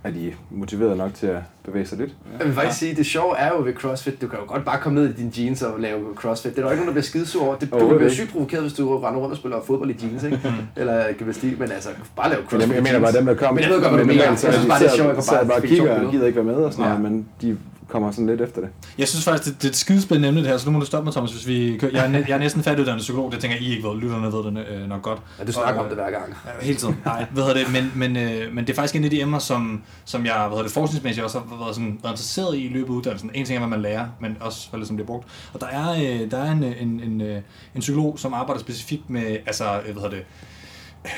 er de motiveret nok til at bevæge sig lidt. Jeg vil faktisk sige, det sjove er jo ved CrossFit, du kan jo godt bare komme ned i dine jeans og lave CrossFit. Det er der jo ikke nogen, der bliver skidesur over. Det, du kan blive sygt provokeret, hvis du render rundt og spiller fodbold i jeans, ikke? Eller gymnastik, men altså, bare lave CrossFit jeg, jeg mener bare, dem der kommer, Men jeg ved godt, hvad du mener. Jeg er synes bare, det er sjovt, jeg bare bare kigger og gider ikke være med og sådan Ja. noget, men de kommer sådan lidt efter det. Jeg synes faktisk, det, det er et skidespændende emne det her, så nu må du stoppe mig, Thomas, hvis vi kører. Jeg er, næ- jeg er næsten færdiguddannet psykolog, det tænker I ikke ved, lytterne ved det øh, nok godt. Ja, du snakker Og, om det hver gang. Ja, hele tiden. Nej, hvad hedder det, men, men, øh, men det er faktisk en af de emner, som, som jeg hvad det, forskningsmæssigt også har været, sådan, været interesseret i i løbet af uddannelsen. En ting er, hvad man lærer, men også, hvad det som bliver brugt. Og der er, øh, der er en, en, en, øh, en psykolog, som arbejder specifikt med, altså, øh, hvad hedder det,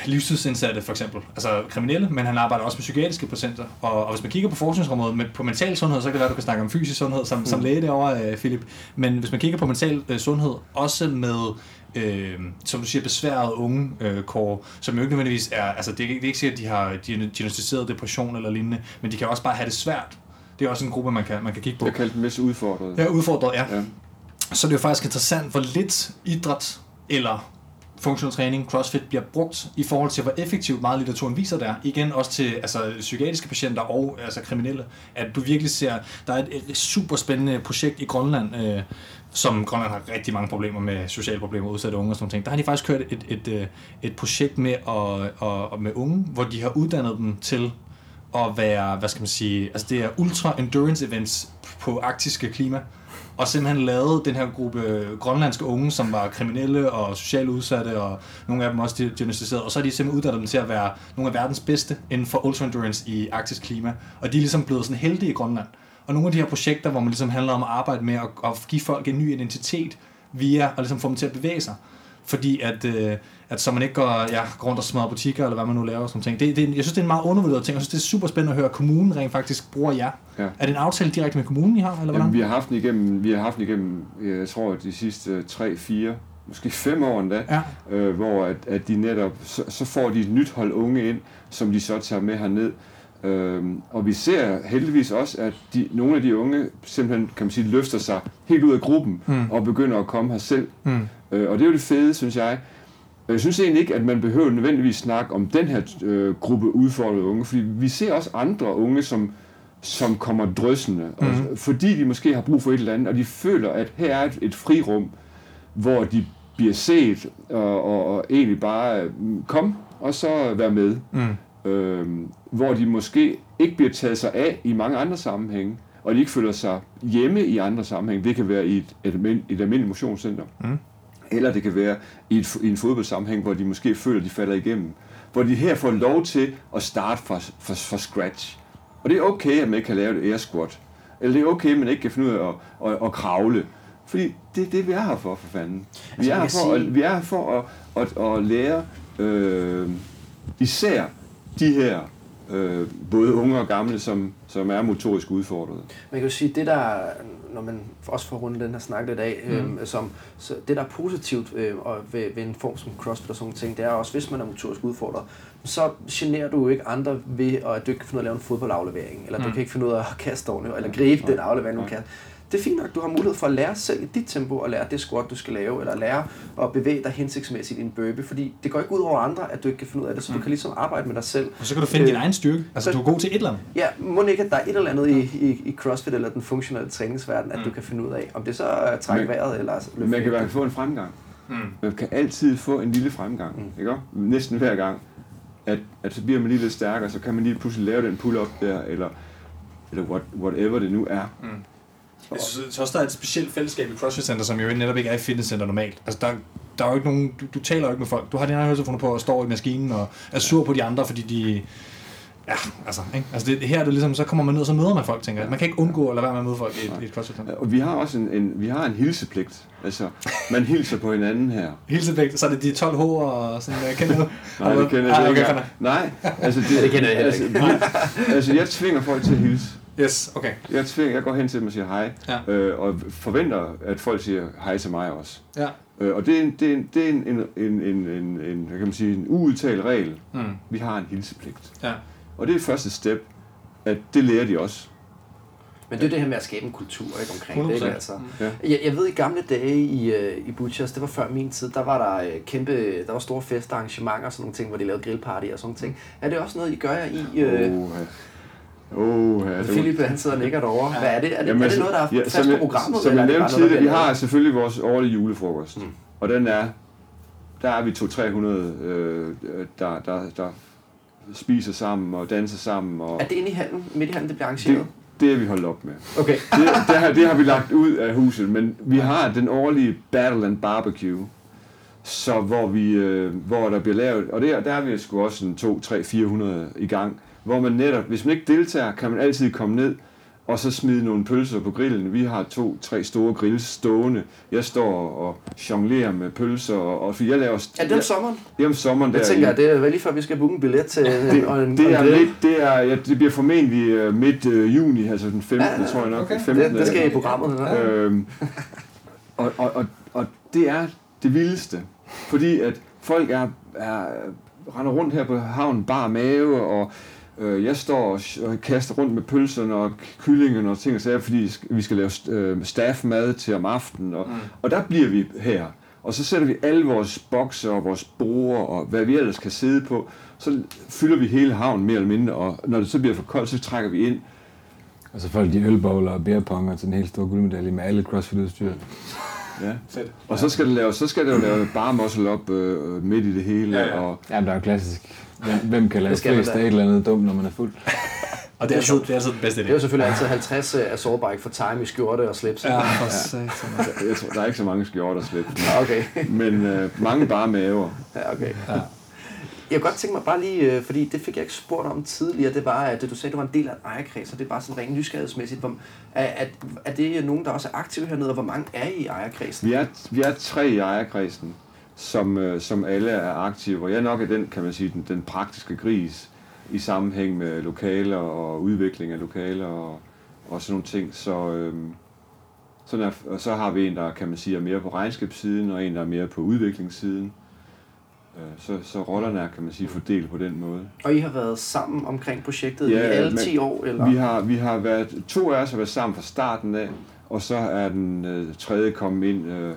livstidsindsatte for eksempel, altså kriminelle, men han arbejder også med psykiatriske patienter. Og, og hvis man kigger på forskningsområdet med, på mental sundhed, så kan det være, at du kan snakke om fysisk sundhed som, mm. som læge derovre, øh, Philip. Men hvis man kigger på mental øh, sundhed, også med øh, som du siger, besværede unge øh, kår, som jo ikke nødvendigvis er, altså det er, ikke- det er ikke sikkert, at de har diagnostiseret depression eller lignende, men de kan også bare have det svært. Det er også en gruppe, man kan, man kan kigge på. Jeg kaldte dem mest udfordret. Er udfordret, ja. Ja. Så er det jo faktisk interessant, hvor lidt idræt eller funktionel træning, CrossFit, bliver brugt i forhold til, hvor effektivt meget litteraturen viser der. Igen også til altså, psykiatriske patienter og altså, kriminelle. At du virkelig ser, der er et, et super spændende projekt i Grønland, øh, som Grønland har rigtig mange problemer med sociale problemer, udsatte unge og sådan noget. Der har de faktisk kørt et, et, et, et projekt med, at, og med unge, hvor de har uddannet dem til at være, hvad skal man sige, altså det er ultra endurance events på arktiske klima, og simpelthen lavede den her gruppe grønlandske unge, som var kriminelle og socialt udsatte, og nogle af dem også diagnostiseret, og så har de simpelthen uddannet dem til at være nogle af verdens bedste inden for ultra endurance i arktisk klima, og de er ligesom blevet sådan heldige i Grønland. Og nogle af de her projekter, hvor man ligesom handler om at arbejde med at, at give folk en ny identitet via at ligesom få dem til at bevæge sig, fordi at, øh, at så man ikke går, ja, går rundt og smadrer butikker, eller hvad man nu laver, sådan ting. Det, det, jeg synes, det er en meget undervurderet ting. Jeg synes, det er super spændende at høre, at kommunen rent faktisk bruger jer. Ja. Er det en aftale direkte med kommunen, I har, eller hvordan? Jamen, vi har haft den igennem, vi har haft den igennem, jeg tror, de sidste 3, 4, måske 5 år endda, Ja. øh, hvor at, at de netop, så, så får de et nyt hold unge ind, som de så tager med herned. Øhm, og vi ser heldigvis også, at de, nogle af de unge simpelthen, kan man sige, løfter sig helt ud af gruppen Mm. og begynder at komme her selv. Mm. Øh, og det er jo det fede, synes jeg. Jeg synes egentlig ikke, at man behøver nødvendigvis snakke om den her øh, gruppe udfordrede unge, fordi vi ser også andre unge, som, som kommer drøssende, Mhm. og, fordi de måske har brug for et eller andet, og de føler, at her er et, et frirum, hvor de bliver set, og, og, og egentlig bare øh, kom, og så være med. Mm. Øh, hvor de måske ikke bliver taget sig af i mange andre sammenhænge, og de ikke føler sig hjemme i andre sammenhænge. Det kan være i et, et, et almindeligt motionscenter. Mm. Eller det kan være i, et, i en fodboldsammenhæng, hvor de måske føler, at de falder igennem. Hvor de her får lov til at starte fra, fra, fra scratch. Og det er okay, at man ikke kan lave et air squat. Eller det er okay, at man ikke kan finde ud af at, at, at kravle. Fordi det er det, vi er her for, for fanden. Vi Altså, er her for, sige- at, vi er her for at, at, at lære øh, især de her øh, både unge og gamle, som, som er motorisk udfordrede. Man kan jo sige, det der, når man også får rundet den her snak lidt af, mm. øhm, som, så det der er positivt øh, og ved, ved en form som CrossFit og sådan nogle ting, det er også, hvis man er motorisk udfordret, så generer du jo ikke andre ved, at du ikke kan finde ud af at lave en fodboldaflevering, eller mm. du kan ikke finde ud af at kaste ordentligt, eller gribe Nej. den aflevering, du Nej. kan. Det er fint nok, du har mulighed for at lære selv i dit tempo, og lære det squat, du skal lave, eller lære at bevæge dig hensigtsmæssigt i en burpee, fordi det går ikke ud over andre, at du ikke kan finde ud af det, så du kan ligesom arbejde med dig selv. Og så kan du finde Øh, din egen styrke. Altså, så- du er god til et eller andet. Ja, må ikke, at der er et eller andet i, i, i CrossFit eller den funktionelle træningsverden, at Mm. du kan finde ud af, om det så er trække Men- vejret eller løfte Man kan i hvert vægten. fald få en fremgang. Mm. Man kan altid få en lille fremgang. Mm. Mm. Ikke? Næsten hver gang. At, at så bliver man lige lidt stærkere, så kan man lige pludselig lave den pull-up der, eller, eller what, whatever det nu er. Mm. Jeg synes, jeg synes også, der er et specielt fællesskab i CrossFit Center, som jo netop ikke er i fitnesscenter normalt. Altså, der, der er jo ikke nogen, du, du taler jo ikke med folk. Du har dine egne høretelefoner på og står i maskinen og er sur på de andre, fordi de Ja, altså, ikke? altså det, her er det ligesom, så kommer man ned, og så møder man folk, tænker jeg. Man kan ikke undgå at lade være med at møde folk i et, i et CrossFit center. Og vi har også en, en, vi har en hilsepligt. Altså, man hilser på hinanden her. Hilsepligt, så er det de 12 H'er og sådan, jeg kender du? Nej, det kender Ah, jeg okay, ikke. Nej, altså det, Det kender jeg altså, vi, altså, jeg tvinger folk til at hilse. Yes, okay. Jeg, tvinger, jeg går hen til dem og siger hej, Ja. øh, og forventer, at folk siger hej til mig også. Ja. Øh, og det er, en, det er, en, det er en, en, en, en, en, en, hvad kan man sige, en uudtalt regel. Mm. Vi har en hilsepligt. Ja. Og det er første step, at det lærer de også. Men det er det her med at skabe en kultur ikke, omkring det. Ikke? 100%. Altså, Ja. jeg, jeg ved, i gamle dage i, øh, i Butchers, det var før min tid, der var der øh, kæmpe, der var store fester, arrangementer og sådan nogle ting, hvor de lavede grillparty og sådan nogle ting. Er det også noget, I gør jer i? Øh, oh, ja, Philip, han sidder og nikker derovre. Hvad er det? Er det, Jamen, er det noget, der er ja, fast som på programmet? Som jeg det nævnte tidligere, vi har selvfølgelig vores årlige julefrokost. Mm. Og den er, der er vi 200-300, øh, der, der, der spiser sammen og danser sammen. Og? Er det inde i hallen, midt i hallen, det bliver arrangeret? det, det er vi holdt op med. Okay. Det, det, har, det har vi lagt ud af huset, men vi har den årlige Battle and Barbecue, så hvor, vi, øh, hvor der bliver lavet, og der, der er vi sgu også en 2, 3, 400 i gang, hvor man netop, hvis man ikke deltager, kan man altid komme ned og så smide nogle pølser på grillen. Vi har to, tre store grills stående. Jeg står og jonglerer med pølser, og, og jeg laver... Er det om sommeren? Det er om sommeren der. Jeg tænker, at det er vel lige før, vi skal booke en billet til det, og en, det, og en er midt, det, er, ja, det bliver formentlig uh, midt uh, juni, altså den 15. Ja, ja, tror jeg nok. okay. 15. Det, det skal i programmet. Ja. Øhm, og, og, og, og det er det vildeste, fordi at folk er, er render rundt her på havnen bare mave, og øh, jeg står og, og kaster rundt med pølserne og kyllingerne og ting og sager, fordi vi skal lave øh, staffmad til om aftenen, og, mm. og der bliver vi her. Og så sætter vi alle vores bokser og vores borer og hvad vi ellers kan sidde på, så fylder vi hele havnen mere eller mindre, og når det så bliver for koldt, så trækker vi ind, Og så folk de ølbowler og beerponger til den helt store guldmedalje med alle CrossFit-udstyr. Ja. Fedt. Og så skal det lave, så skal det jo lave bare muscle op øh, midt i det hele. Ja, ja. Og, Ja, der er jo klassisk. Hvem, hvem kan lave Det skal man flest af et eller andet dumt, når man er fuld? Og det er, altid, det er altid den bedste idé. Det er jo selvfølgelig altid 50 af sårbike for time i skjorte og slips. Ja, for satan. jeg tror, der er ikke så mange skjorter slet. Ja, okay. Men øh, mange bare maver. Ja, okay. Ja. Jeg kunne godt tænke mig bare lige, øh, fordi det fik jeg ikke spurgt om tidligere, det var, at du sagde, at du var en del af en ejerkreds, og det er bare sådan rent nysgerrighedsmæssigt. Hvor, er, er det nogen, der også er aktive hernede, og hvor mange er I i ejerkredsen? Vi er, vi er tre i ejerkredsen, som, øh, som alle er aktive. Og jeg nok er den, kan man sige, den, den praktiske gris i sammenhæng med lokaler og udvikling af lokaler og, og sådan nogle ting. Så, øh, sådan er, og så har vi en, der kan man sige, er mere på regnskabssiden, og en, der er mere på udviklingssiden. Øh, Så, så rollerne er, kan man sige, fordelt på den måde. Og I har været sammen omkring projektet Ja, i alle men 10 år, eller? Vi har, vi har været, to af os har været sammen fra starten af, og så er den øh, tredje kommet ind, øh,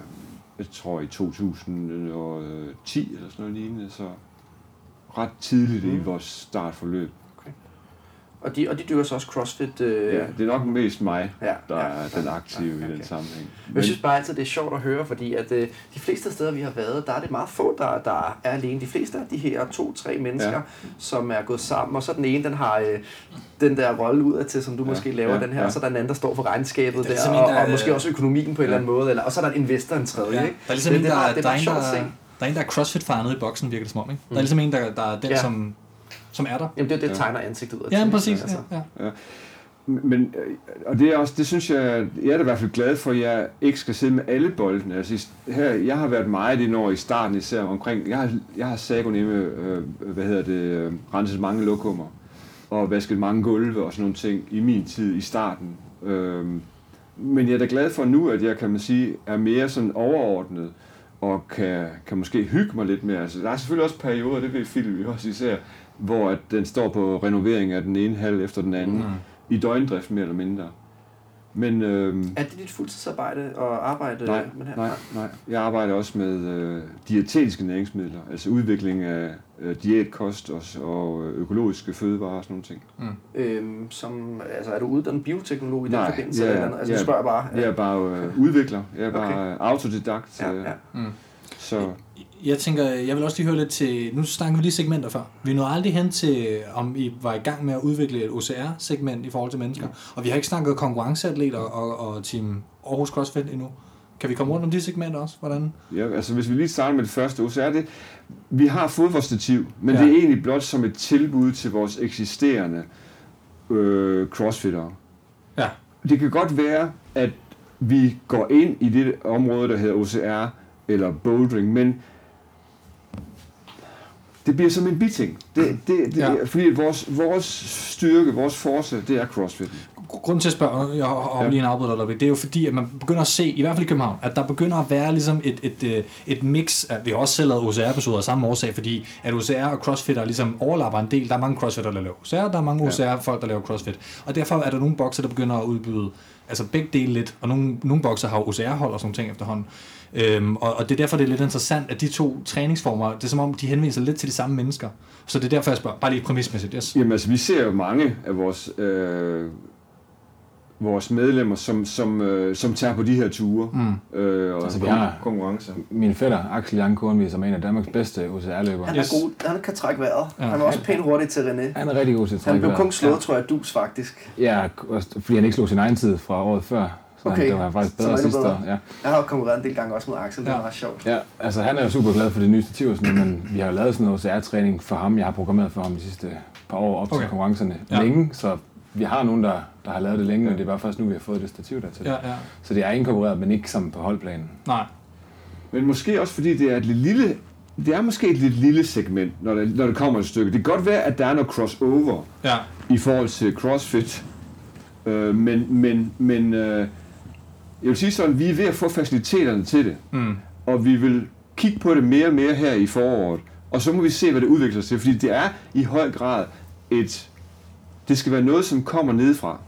jeg tror i 2010 eller sådan noget lignende, så ret tidligt mm. i vores startforløb. Og de, og de dykker så også CrossFit? Øh, Ja, det er nok mest mig, ja, der ja, er den aktive i den sammenhæng. Men jeg synes bare altid, det er sjovt at høre, fordi at øh, de fleste steder, vi har været, der er det meget få, der, der er alene. De fleste af de her to-tre mennesker, ja. Ja. som er gået sammen, og så den ene, den har øh, den der rolle ud til, som du ja. måske laver ja, den her, ja. og så er der den anden, der står for regnskabet Ja, er der, sådan en, og, der, og måske øh, også økonomien på en eller anden måde, eller, og så er der en investor, en tredje, Ja, der ikke? er ligesom det, en, det, der, er det er der, er bare en, sjovt der, at se. der er en, der er crossfit nede i boksen, virker det som om, ikke? Der er ligesom en, der, der er den, Ja. som, som er der. Jamen det er det, Ja. tegner ansigtet ud af. Ja, til, præcis. altså. Ja, ja. Men, øh, og det er også, det synes jeg, jeg er da i hvert fald glad for, at jeg ikke skal sidde med alle boldene. Altså, her, jeg har været meget ind over i starten især omkring, jeg har, jeg har Sago nemme, øh, hvad hedder det, øh, renset mange lokummer og vasket mange gulve og sådan nogle ting i min tid i starten. Øhm, men jeg er da glad for nu, at jeg kan man sige, er mere sådan overordnet og kan, kan måske hygge mig lidt mere. Altså, der er selvfølgelig også perioder, det ved Philip jo også især, hvor at den står på renovering af den ene halv efter den anden. Mm i døgndrift mere eller mindre. Men øhm, Er det dit fuldtidsarbejde og arbejde nej, med det her? nej, nej. Jeg arbejder også med øh, diætetiske næringsmidler, altså udvikling af øh, diætkost og, og øh, økologiske fødevarer og sådan nogle ting. Øhm, som, altså, er du uddannet bioteknolog i den Nej, forbindelse? ja, eller andet? Altså, jeg spørger bare. Jeg er bare øh, udvikler, jeg er bare Okay. autodidakt. Ja, øh, ja. Så Jeg tænker, jeg vil også lige høre lidt til, nu snakker vi lige segmenter før. Vi nåede aldrig hen til, om I var i gang med at udvikle et OCR-segment i forhold til mennesker. Og vi har ikke snakket konkurrenceatleter og, og Team Aarhus CrossFit endnu. Kan vi komme rundt om de segmenter også? Hvordan? Ja, altså hvis vi lige starter med det første OCR, det, vi har fodboldstativ, men Ja. ja. det er egentlig blot som et tilbud til vores eksisterende øh, crossfittere. Ja. Det kan godt være, at vi går ind i det område, der hedder OCR eller bouldering, men det bliver som en biting. Det, det, det, Ja. Fordi vores, vores styrke, vores force, det er crossfit. Grunden til at spørge, jeg har Ja. lige en afbryder dig, det er jo fordi, at man begynder at se, i hvert fald i København, at der begynder at være ligesom et, et, et, et mix af, vi har også selv lavet OCR-episoder af samme årsag, fordi at OCR og CrossFit er ligesom overlapper en del. Der er mange CrossFitter, der laver OCR, der er mange OCR-folk, der laver CrossFit. Og derfor er der nogle bokser, der begynder at udbyde altså begge dele lidt, og nogle, nogle bokser har OCR-hold og sådan ting efterhånden. Øhm, og, og det er derfor, det er lidt interessant, at de to træningsformer, det er som om, de henvender sig lidt til de samme mennesker. Så det er derfor, jeg spørger, bare lige præmismæssigt. Yes. Jamen altså, vi ser jo mange af vores, øh, vores medlemmer, som, som, øh, som tager på de her ture. Mm. Øh, og Altså, vi har- konkurrencer. Min fætter, Axel Jan Kornvig, som er en af Danmarks bedste OCR-løbere. Han Yes. er god. Han kan trække vejret. Ja. Han var også pænt hurtig til René. Han er rigtig god til at Han trække blev vejret. kun slået, tror jeg, dus faktisk. Ja, også fordi han ikke slog sin egen tid fra året før. Så Okay. han, det var faktisk bedre er det sidste bedre. år. Ja. Jeg har jo konkurreret en del gange også med Axel. Det Ja. er meget sjovt. ja, altså han er jo super glad for det nye stativ sådan men vi har jo lavet sådan noget OCR-træning for ham. Jeg har programmeret for ham de sidste par år op til Okay. konkurrencerne Ja. ja. længe, så vi har nogen, der, der har lavet det længe, men det er bare først nu, vi har fået det stativ der til. Ja, ja. Så det er inkorporeret, men ikke som på holdplanen. Nej. Men måske også fordi det er et lidt lille, det er måske et lidt lille segment, når det, når det kommer et stykke. Det kan godt være, at der er noget crossover Ja. i forhold til CrossFit, øh, men, men, men øh, jeg vil sige sådan, vi er ved at få faciliteterne til det, Mm. og vi vil kigge på det mere og mere her i foråret, og så må vi se, hvad det udvikler sig til, fordi det er i høj grad et, det skal være noget, som kommer nedefra.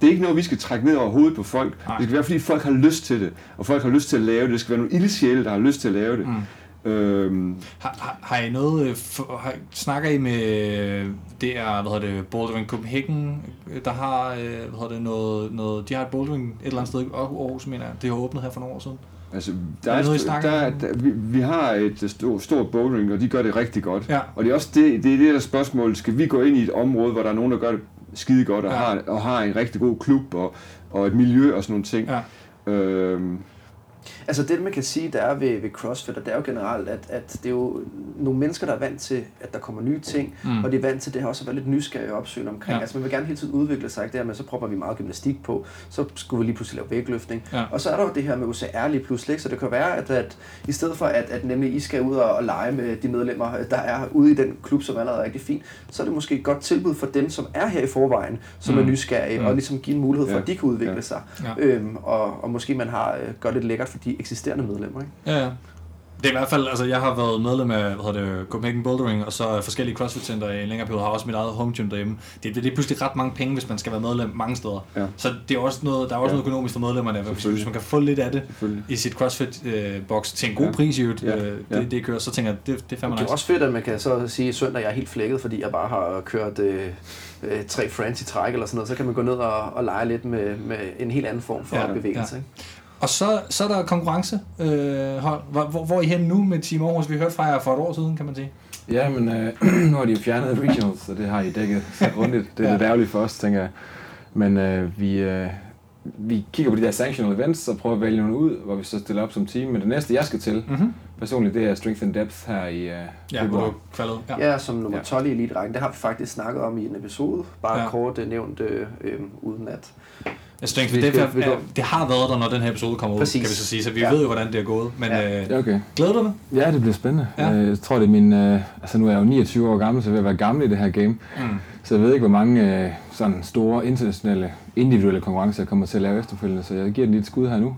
Det er ikke noget, vi skal trække ned over hovedet på folk. Nej. Det skal være, fordi folk har lyst til det, og folk har lyst til at lave det. Det skal være nogle ildsjæle, der har lyst til at lave det. Mm. Øhm, Har, har, har I noget, øh, for, har, snakker I med, øh, det er, hvad hedder det, Bouldering Copenhagen, øh, der har, hvad hedder det, noget, noget, de har et bouldering et eller andet sted i Aarhus, mener jeg, det har åbnet her for nogle år siden. Altså, der Er er, noget, der, der, der, vi, vi har et stort, stort bouldering, og de gør det rigtig godt. Ja. Og det er også det, det, er det der spørgsmål, skal vi gå ind i et område, hvor der er nogen, der gør det skide godt, og, ja. har, og har en rigtig god klub, og, og et miljø og sådan nogle ting. Ja. Øhm, Altså det, man kan sige, der er ved, ved CrossFit, og det er jo generelt, at, at det er jo nogle mennesker, der er vant til, at der kommer nye ting, Mm. og de er vant til det her også at være lidt nysgerrige og opsøgende omkring. Ja. Altså man vil gerne hele tiden udvikle sig, ikke? Det her med, så propper vi meget gymnastik på, så skulle vi lige pludselig lave vægtløftning. Ja. Og så er der jo det her med OCR lige pludselig, så det kan være, at, at i stedet for, at, at nemlig I skal ud og, og lege med de medlemmer, der er ude i den klub, som allerede er rigtig fint, så er det måske et godt tilbud for dem, som er her i forvejen, som Mm. er nysgerrige, Mm. og ligesom give en mulighed for, Ja. at de kan udvikle Ja. sig. Ja. Øhm, og, og måske man har øh, gør det lækkert for de eksisterende medlemmer. Ikke? Ja, ja. Det er i hvert fald, altså jeg har været medlem af, hvad hedder det, Copenhagen Bouldering, og så forskellige CrossFit-center i en længere periode, har også mit eget home gym derhjemme. Det, det, det er pludselig ret mange penge, hvis man skal være medlem mange steder. Ja. Så det er også noget, der er også Ja. noget økonomisk for medlemmerne, hvis, man kan få lidt af det i sit CrossFit-boks til en god Ja. pris i øvrigt, Ja. øh, Ja. det, det kører, så tænker jeg, det, det er fandme Det er nice. også fedt, at man kan så sige at søndag, jeg er helt flækket, fordi jeg bare har kørt øh, øh, tre friends i træk eller sådan noget. Så kan man gå ned og, og lege lidt med, med en helt anden form for ja, bevægelse. ja. Ikke? Og så, så er der konkurrencehold. Øh, hold. hvor, hvor, hvor er I henne nu med Team Aarhus? Vi hørte fra jer for et år siden, kan man sige. Ja, men øh, nu har de jo fjernet regionals, så det har I dækket så grundigt. Det er Ja. lidt ærgerligt for os, tænker jeg. Men øh, vi, øh, vi kigger på de der sanctional events og prøver at vælge nogle ud, hvor vi så stiller op som team. Men det næste, jeg skal til Mm-hmm. personligt, det er Strength and Depth her i øh, Ja, hvor du kvaldet. Ja. Ja. som nummer Ja. 12 i elite-rækken. Det har vi faktisk snakket om i en episode. Bare Ja. ja. kort øh, nævnt, øh, øh, uden at... Jeg synes, Vi det, det, vi det, går- det har været der, når den her episode kommer ud, Præcis. kan vi så sige, så vi Ja. ved jo, hvordan det er gået. Men Ja. øh, okay. glæder du dig? Ja, det bliver spændende. Ja. Ja. Jeg tror, det er min... Øh, altså nu er jeg jo 29 år gammel, så jeg vil være gammel i det her game. Mm. Så jeg ved ikke, hvor mange øh, sådan store internationale, individuelle konkurrencer jeg kommer til at lave efterfølgende, så jeg giver den lige et skud her nu.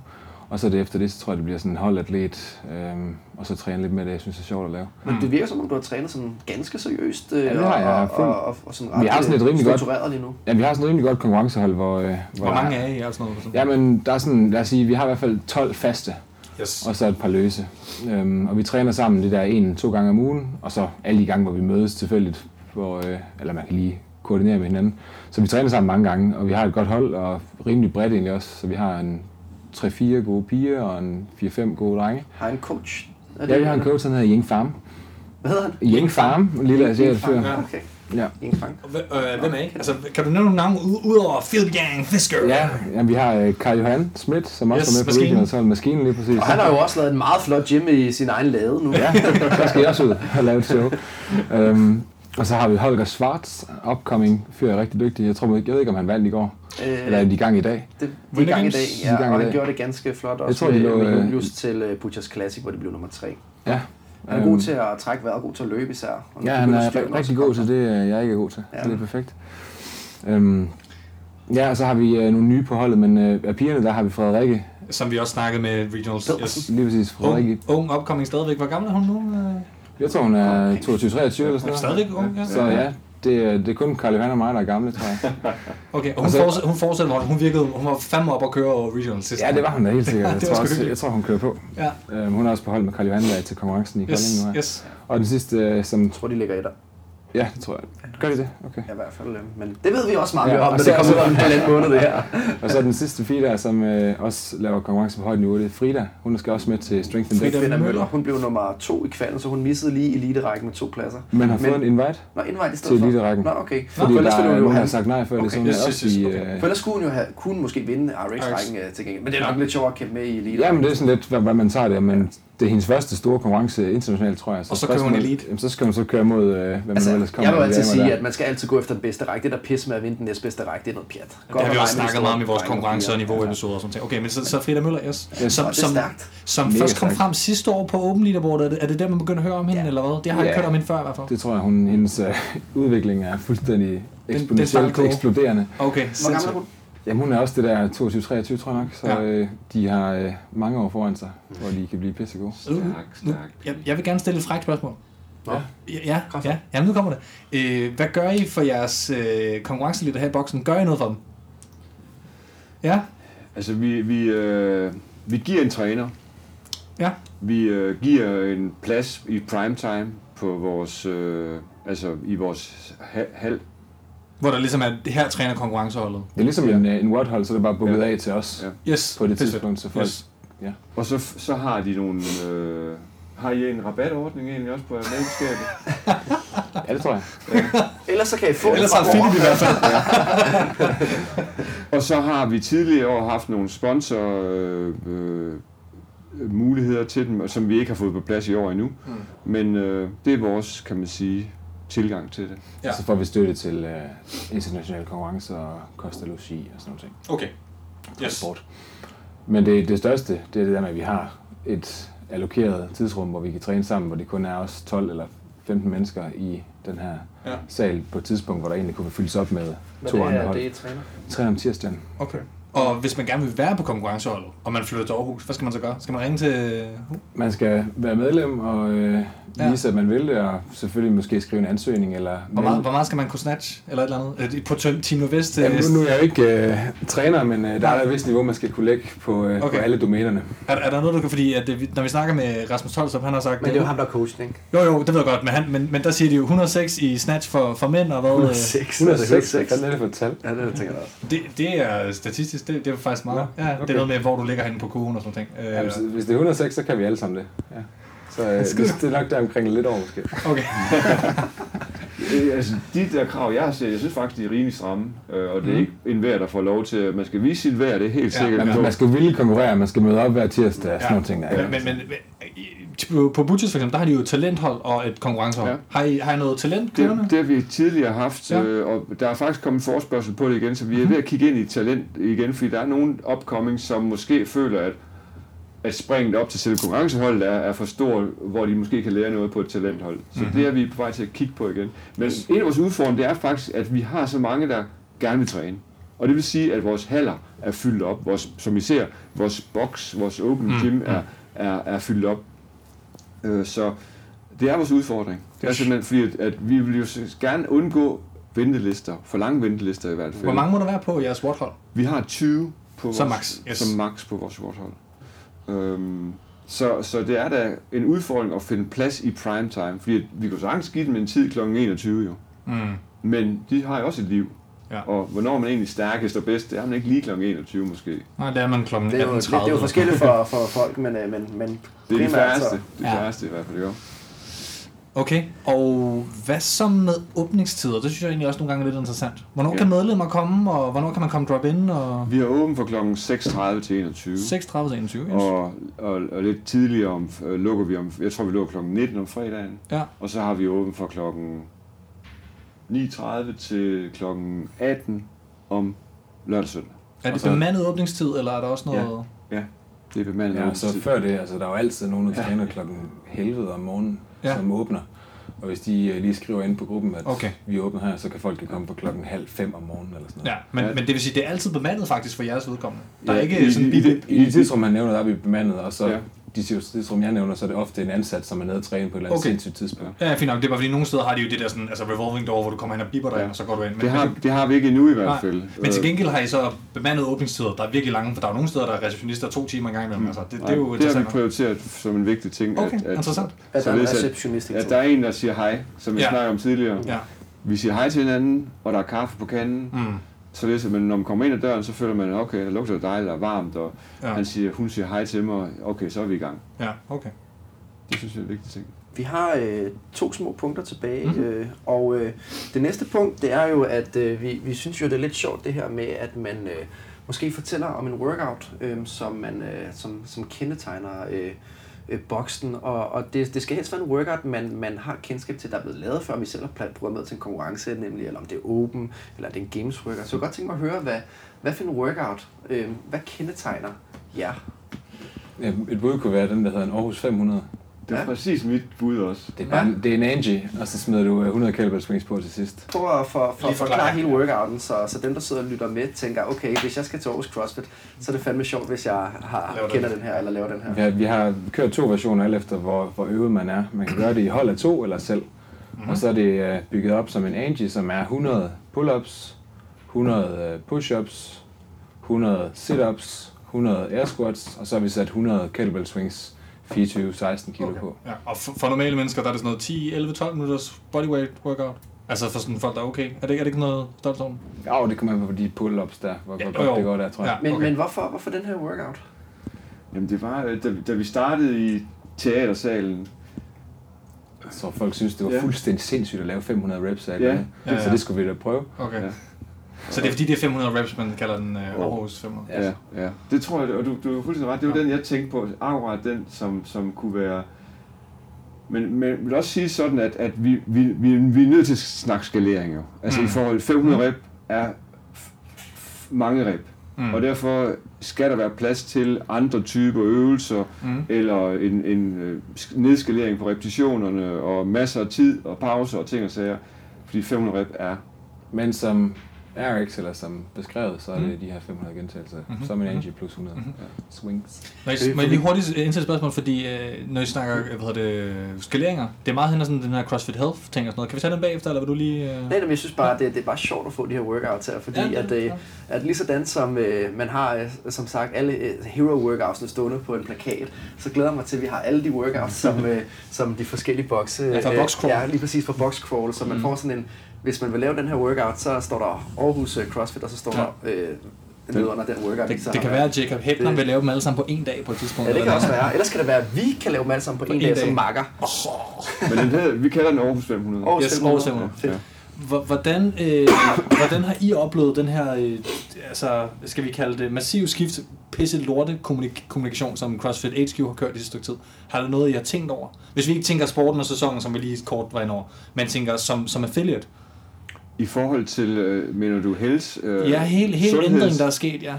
Og så det efter det, så tror jeg, det bliver sådan en holdatlet, øhm, og så træne lidt med det, jeg synes er sjovt at lave. Men det virker som om, du har trænet sådan ganske seriøst. Øh, Ja, det har jeg. og, og, og, og sådan Vi har ret, sådan et øh, rimelig godt- lige nu. Ja, vi har sådan et rimelig godt konkurrencehold, hvor... Øh, Hvor mange er I? Og sådan noget, sådan. Ja, men der er sådan, lad os sige, vi har i hvert fald 12 faste, Yes. og så et par løse. Øhm, og vi træner sammen det der en, to gange om ugen, og så alle de gange, hvor vi mødes tilfældigt, hvor, øh, eller man kan lige koordinere med hinanden. Så vi træner sammen mange gange, og vi har et godt hold, og rimelig bredt egentlig også, så vi har en 3-4 gode piger og en 4-5 gode drenge. Har I en coach? Er Ja, vi har en coach, han hedder Ying Farm. Hvad hedder han? Ying Farm, en lille asiatisk fyr. Ja. Okay. Ja. en fang. Øh, hvem er ikke? Altså, kan du nævne nogle navne ud- udover Philip Gang Fisker? Ja, ja vi har øh, Karl Johan Schmidt, som også Yes, var med på maskinen. Regional, så maskinen lige præcis. Og han har jo også lavet en meget flot gym i sin egen lade nu. Ja, der skal jeg også ud og lave et show. Um, og så har vi Holger Schwartz, upcoming fyr, er rigtig dygtig. Jeg, tror, jeg ved ikke, om han vandt i går, Øh, eller er de i gang i dag. det, de er i gang i dag, De er ja, gang i og han gjorde det ganske flot også Jeg tror, de med, lå, med øh, til uh, Butchers Classic, hvor det blev nummer tre. Ja. Han er god til at trække vejret, god til at løbe især. Og Ja, han er rigtig god til det, øh, jeg ikke er god til. Ja. Så det er perfekt. Um, ja, og så har vi øh, nogle nye på holdet, men øh, af pigerne, der har vi Frederikke. Som vi også snakkede med Regionals. Yes. Lige præcis Frederikke. Ung, ung upcoming stadigvæk. Hvor gammel er hun nu? Øh, Jeg tror, hun er Okay. 22-23 eller sådan noget. Stadigvæk ung, ja. Så ja, det, er- det er kun Karl Johan og mig, der er gamle, tror jeg. Okay, og hun, Og så- fortsætter, hun fortsætter, hvor hun virkede, hun var fandme op og køre over Regionals sidste Ja, det var hun da helt sikkert. Jeg Det var tror, også, jeg tror hun kører på. Ja, Øhm, hun er også på hold med Karl Johan der er til konkurrencen i Kolding yes, nu her. yes. Og den sidste, øh, som... Jeg tror, de ligger i der. Ja, det tror jeg. Gør de det? Okay. Ja, i hvert fald. øh, Men det ved vi også meget Ja, om, når det kommer ud om en måned, det her. Og så den sidste fire der, som øh, også laver konkurrence på højt niveau, det er Frida. Hun skal også med til Strength and Frida Møller. Møller, hun blev nummer to i kvalden, så hun missede lige eliterækken med to pladser. men har fået Men- en invite Nå, indvejt i til stedet for. eliterækken. Nå, okay. Fordi for ellers der, ville hun er jo nogen, der have, har sagt nej før det, så Okay, hun er yes, også yes, i... yes, øh, for ellers skulle hun jo have, kunne måske vinde RX-rækken øh, til gengæld. Men det er nok lidt sjovere at kæmpe med i elite. Ja, men det er sådan lidt, hvad, hvad man tager det, men det er hendes første store konkurrence internationalt, tror jeg. Og så kører hun elite. Jamen, så skal hun så køre mod, øh, hvad man Altså, ellers kommer jeg vil altid sige, der. at man skal altid gå efter den bedste række. Det der pis med at vinde den næstbedste række, det er noget pjat. Det har vi også snakket meget om i vores konkurrence- og niveau-episoder og sådan ting. Okay, men så, så Frida Møller, yes. Yes. Som, som, stærkt. som Mega først kom stærkt. frem sidste år på Open Leaderboard. Er det, er det der, man begynder at høre om hende, Ja. eller hvad? Det har jeg Ja. ikke hørt om hende før i hvert fald. Det tror jeg, hun, hendes øh, udvikling er fuldstændig eksponentielt eksploderende. Okay, Hvor gammel er hun? Jamen, hun er også det der 22-23, tror jeg nok, så Ja. øh, de har øh, mange år foran sig, hvor de kan blive pissegode. Stærk, nu, stærk. jeg, jeg vil gerne stille et frækt spørgsmål. Nå. Ja, ja, Kraft. ja, ja, nu kommer det. Øh, hvad gør I for jeres øh, konkurrenceliter her i boksen? Gør I noget for dem? Ja, Altså, vi, vi, øh, vi giver en træner. ja. Vi øh, giver en plads i primetime på vores, øh, altså i vores ha- hal. Hvor der ligesom er det her træner konkurrenceholdet. Det er ligesom en, øh, en WOD-hold, så er det bare booket Ja. af til os Ja. Yes, på det tidspunkt, så folk... Yes. Og så, så har de nogle... Øh, har I en rabatordning egentlig også på medlemskabet? Ja, det tror jeg. Ellers så kan I få Ellers har Philip i hvert fald. Og så har vi tidligere år haft nogle sponsor øh, øh, muligheder til dem, som vi ikke har fået på plads i år endnu. Mm. Men øh, det er vores, kan man sige, tilgang til det. Ja. Så får vi støtte til øh, internationale konkurrencer og kost og logi og sådan noget ting. Okay. Yes. Men det, det største, det er det der med, at vi har et allokeret tidsrum, hvor vi kan træne sammen, hvor det kun er os 12 eller 15 mennesker i den her Ja. sal på et tidspunkt, hvor der egentlig kunne fyldes op med Hvad to det andre er, hold. det er træner. Tre om tirsdagen. Okay. Og hvis man gerne vil være på konkurrenceholdet, og man flytter til Aarhus, hvad skal man så gøre? Skal man ringe til... Man skal være medlem og øh, Ja. vise, at man vil det, og selvfølgelig måske skrive en ansøgning. Eller Hvor meget, hvor meget skal man kunne snatch, eller et eller andet? Øh, På Team Nordvest? øh, Jamen, nu, nu er jeg jo ikke øh, træner, men øh, der er der et vist niveau, man skal kunne lægge på, øh, Okay. på alle domænerne. er, er der noget, du kan... Fordi at det, når vi snakker med Rasmus Tolstrup, han har sagt... Men det er jo ham, der er ikke? Jo, jo, det ved jeg godt, men, han, men, men der siger de jo 106 i snatch for, for mænd, og hvad... øh, 106. 106, hvad er det for et tal? Ja, det tænker jeg også. Det, det er statistisk, det, det er faktisk meget. Nå, Ja, det er noget med, hvor du ligger henne på kurven og sådan noget. Ja, Øh, hvis, hvis det er 106, så kan vi alle sammen det. Ja. Så øh, det, det er nok der omkring lidt over måske. okay. Øh, altså, de der krav, jeg har set, jeg synes faktisk, de er rimelig stramme. Øh, og det er Mhm. ikke en hver, der får lov til, man skal vise sit værd, det er helt Ja, sikkert. Men man, man skal vilje konkurrere, man skal møde op hver tirsdag og sådan nogle ting. Der. Men, men, men, men på, Butchers for eksempel, der har de jo et talenthold og et konkurrencehold. Ja. Har, I, har I noget talent kørende? Det, det har vi tidligere haft, Ja. øh, og der er faktisk kommet forspørgsel på det igen, så vi er ved at kigge ind i talent igen, fordi der er nogle upcoming, som måske føler, at, at springet op til selve konkurrenceholdet er, er for stor, hvor de måske kan lære noget på et talenthold. Så Mhm. mm-hmm. det er vi på vej til at kigge på igen. Men en af vores udfordringer, det er faktisk, at vi har så mange, der gerne vil træne. Og det vil sige, at vores haller er fyldt op. Vores, som I ser, vores box, vores open Mm, gym er, er, er fyldt op. Øh, så det er vores udfordring. Det er simpelthen fordi, at, at vi vil jo gerne undgå ventelister, for lange ventelister i hvert fald. Hvor mange må der være på jeres sporthold? Vi har 20 på Som vores, max, yes. som max på vores sporthold. Øhm, så, så det er da en udfordring at finde plads i primetime, fordi vi kan sagtens give dem en tid kl. 21 jo. Mm. Men de har jo også et liv. Ja. Og hvornår man egentlig stærkest og bedst, det er man ikke lige kl. 21 måske. Nej, det er man klokken Det er jo, det, 18.30. det er jo forskelligt for, for folk, men, øh, men, men Det er de primært færreste. så- Det Ja. færreste i hvert fald, jo. Okay, og hvad så med åbningstider? Det synes jeg egentlig også nogle gange er lidt interessant. Hvornår Ja. kan medlemmer komme, og hvornår kan man komme drop in? Og Vi er åbent fra kl. 6.30 til 21. 6.30 til 21, yes. Og, og, og lidt tidligere om, øh, lukker vi om, jeg tror vi lukker kl. 19 om fredagen. Ja. Og så har vi åbent fra kl. 9.30 til kl. 18 om lørdag søndag. Er det så- bemandet åbningstid, eller er der også noget... Det er bemandet Ja, åbningstid. så før det, altså der er jo altid nogen, der Ja. træner klokken helvede om morgenen, Ja. ja. som åbner. Og hvis de øh, lige skriver ind på gruppen, at Okay. vi åbner her, så kan folk komme på klokken halv fem om morgenen eller sådan noget. Ja, men, Ja. men det vil sige, det er altid bemandet faktisk for jeres vedkommende. Der er Ja, ikke i- sådan i- i- bip. I de tidsrum, han nævner, der er vi bemandet, og så Ja. De tidsrum, jeg nævner, så er det ofte en ansat, som er nede og træne på et eller andet Okay. sindssygt tidspunkt. Ja, fint nok. Det er bare fordi, nogle steder har de jo det der sådan, altså revolving door, hvor du kommer hen og bipper dig Ja. og så går du ind. Men, Det har, men, det har vi ikke endnu i hvert Nej, fald. men til Øh, gengæld har I så bemandet åbningstider, der er virkelig lange, for der er nogle steder, der er receptionister to timer en gang imellem. Altså, det, det er jo nej, det har vi interessant. prioriteret som en vigtig ting. Okay, interessant. At der er en således at, receptionist. ikke at der er en, der siger hej, som vi Ja. snakker om tidligere. Ja. Vi siger hej til hinanden, og der er kaffe på kanden. Mm. Således at man, når man kommer ind ad døren, så føler man, okay, det lugter dejligt og varmt, og Ja. han siger, hun siger hej til mig, okay, så er vi i gang. ja, okay. Det synes jeg er en vigtig ting. Vi har øh, to små punkter tilbage, Mhm. mm-hmm. øh, og øh, det næste punkt, det er jo, at øh, vi, vi synes jo, det er lidt sjovt det her med, at man øh, måske fortæller om en workout, øh, som, man, øh, som, som kendetegner øh, øh, boksen, og, og det, det skal helst være en workout, man, man har kendskab til, der er blevet lavet før, vi selv har programmeret til en konkurrence, nemlig, eller om det er open, eller det er en games workout. Så jeg godt tænke mig at høre, hvad, hvad for en workout, øh, hvad kendetegner jer? Ja, et bud kunne være den, der hedder en Aarhus 500. Det er Ja. præcis mit bud også. Det er, bare, ja. det er en Angie, og så smider du øh, 100 kettlebell swings på til sidst. Prøv at for, for, forklare. hele workouten, så, så dem, der sidder og lytter med, tænker, okay, hvis jeg skal til Aarhus CrossFit, så er det fandme sjovt, hvis jeg har, Laver kender den. den her, eller laver den her. Vi har, vi har kørt to versioner, alt efter hvor, hvor øvet man er. Man kan gøre det i hold af to eller selv. Mhm. Mm-hmm. Og så er det øh, bygget op som en Angie, som er 100 pull-ups, 100 øh, push-ups, 100 sit-ups, 100 air squats, og så har vi sat 100 kettlebell swings, 24-16 kilo okay. på. Ja, og for, for, normale mennesker, der er det sådan noget 10, 11, 12 minutters bodyweight workout. Altså for sådan folk, der er okay. Er det, ikke- er det ikke noget størrelsesorden? Ja, det kommer an på de pull-ups der, hvor, Ja, godt jo. det går der, tror jeg. Ja. Men, okay. men hvorfor, hvorfor den her workout? Jamen det var, øh, da, da vi startede i teatersalen, tror, folk synes, det var Ja. fuldstændig sindssygt at lave 500 reps af Ja. det. Ja, ja. Så det skulle vi da prøve. Okay. Ja. Så det er fordi, det er 500 reps, man kalder den uh, Aarhus 500. Ja, ja. Det tror jeg, og du, du er fuldstændig ret. Det var Ja. den, jeg tænkte på. Akkurat den, som, som kunne være... Men, men vil også sige sådan, at, at vi, vi, vi, vi er nødt til at snakke skalering jo. Altså Mm. i forhold 500 rep er mange rep. Mm. Og derfor skal der være plads til andre typer øvelser, Mm. eller en, en øh, sk- nedskalering på repetitionerne, og masser af tid og pauser og ting og sager. Fordi 500 rep er... Men som RX, eller som beskrevet, så er det Mm. de her 500 gentagelser. Mhm. Mm-hmm. Som en Angie plus 100 Mhm. ja. swings. Må jeg, Det er må jeg lige fordi- hurtigt indsætte et spørgsmål, fordi øh, når I snakker hvad hedder det, skaleringer, det er meget hen sådan den her CrossFit Health ting og sådan noget. Kan vi tage den bagefter, eller vil du lige... Øh... Nej, men jeg synes bare, det, det er bare sjovt at få de her workouts her, fordi Ja, det- at, øh, ja. at lige sådan som øh, man har, øh, som sagt, alle øh, hero workoutsene stående på en plakat, så glæder jeg mig til, at vi har alle de workouts, som, øh, som de forskellige bokse... Ja, fra øh, box crawl. Ja, lige præcis fra box crawl, så man Mm. får sådan en... Hvis man vil lave den her workout, så står der Aarhus øh, CrossFit, og så står Ja. der øh, nede under den workout. Det, det kan være, at Jacob Hebner Det- vil lave dem alle sammen på en dag på et tidspunkt. Ja, det eller kan også noget. være. Ellers kan det være, at vi kan lave dem alle sammen på, På en en dag, dag. som makker. Men den hedder, vi kalder den Aarhus 500. Aarhus Yes, 500. Aarhus 500. Fedt. Ja. Hvor- Hvordan, øh, hvordan har I oplevet den her, øh, altså, skal vi kalde det, massiv skift, pisse lorte kommunik- kommunikation, som CrossFit HQ har kørt i det stykke tid? Har der noget, I har tænkt over? Hvis vi ikke tænker sporten og sæsonen, som vi lige kort var over, men tænker som, som affiliate. I forhold til, øh, mener du, hels? Øh, Ja, hele, hele sundheds- der er sket, ja.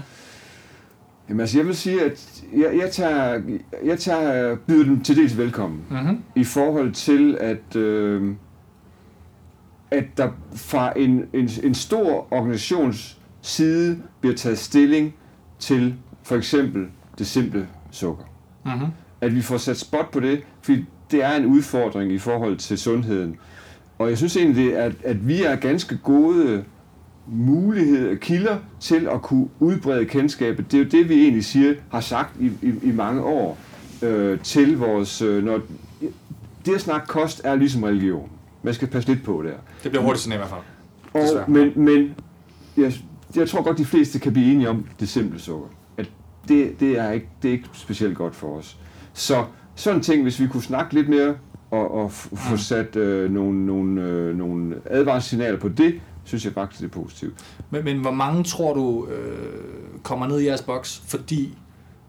Jamen altså, jeg vil sige, at jeg, jeg, tager, jeg tager, byder dem til dels velkommen. Mm-hmm. I forhold til, at, øh, at der fra en, en, en stor organisations side bliver taget stilling til for eksempel det simple sukker. Mm-hmm. At vi får sat spot på det, fordi det er en udfordring i forhold til sundheden. Og jeg synes egentlig, at, at vi er ganske gode muligheder, kilder til at kunne udbrede kendskabet. Det er jo det, vi egentlig siger, har sagt i, i, i mange år øh, til vores... Øh, når, det at snakke kost er ligesom religion. Man skal passe lidt på der. Det bliver hurtigt sådan i hvert fald. Og, Desværre. men men jeg, jeg tror godt, de fleste kan blive enige om det simple sukker. At det, det, er ikke, det er ikke specielt godt for os. Så sådan en ting, hvis vi kunne snakke lidt mere og, og få sat øh, nogle, nogle, øh, nogle advarselssignaler på det, synes jeg faktisk det er positivt. Men, men hvor mange tror du øh, kommer ned i jeres boks, fordi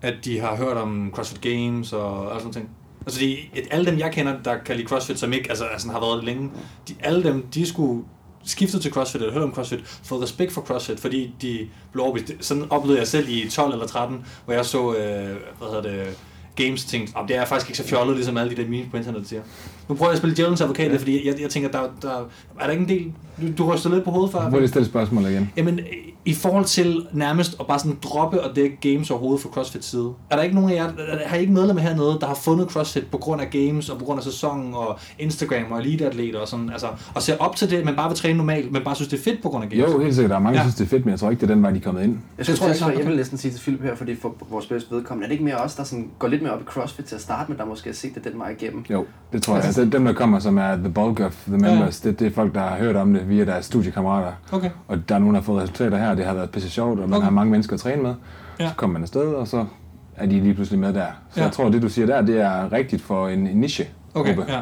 at de har hørt om CrossFit Games og alt sådan ting? Altså de, et, alle dem, jeg kender, der kan lide CrossFit, som ikke altså, altså har været det længe, de, alle dem, de skulle skiftet til CrossFit eller hørt om CrossFit, fået respekt for CrossFit, fordi de blev overbevist. Sådan oplevede jeg selv i 12 eller 13, hvor jeg så, øh, hvad hedder det, games tænkte, oh, det er faktisk ikke så fjollet, ligesom alle de der memes på internettet siger. Nu prøver jeg at spille djævelens advokat, ja. fordi jeg, jeg tænker, der, der, er der ikke en del, du, du ryster lidt på hovedet? Hvor er det stille spørgsmål igen? Jamen, i forhold til nærmest at bare sådan droppe og dække games overhovedet fra CrossFit side. Er der ikke nogen af jer, har I ikke medlemmer hernede, der har fundet CrossFit på grund af games og på grund af sæsonen og Instagram og eliteatleter og sådan, altså, og ser op til det, men bare vil træne normalt, men bare synes, det er fedt på grund af games? Jo, helt sikkert. Der er mange, der Ja. synes, det er fedt, men jeg tror ikke, det er den vej, de er kommet ind. Jeg synes, tror jeg det, klart, jeg okay. vil næsten sige til Philip her, fordi for vores bedste vedkommende, er det ikke mere os, der sådan går lidt mere op i CrossFit til at starte med, der måske har set det den vej igennem? Jo, det tror jeg. Altså, dem, der kommer, som er the bulk of the members, det, det er folk, der har hørt om det via deres studiekammerater. Okay. Og der er nogen, der har fået resultater her, og det har været pisse sjovt, og man Okay. har mange mennesker at træne med. Ja. Så kommer man afsted, og så er de lige pludselig med der. Så Ja. jeg tror, det du siger der, det er rigtigt for en niche Okay, gruppe, ja.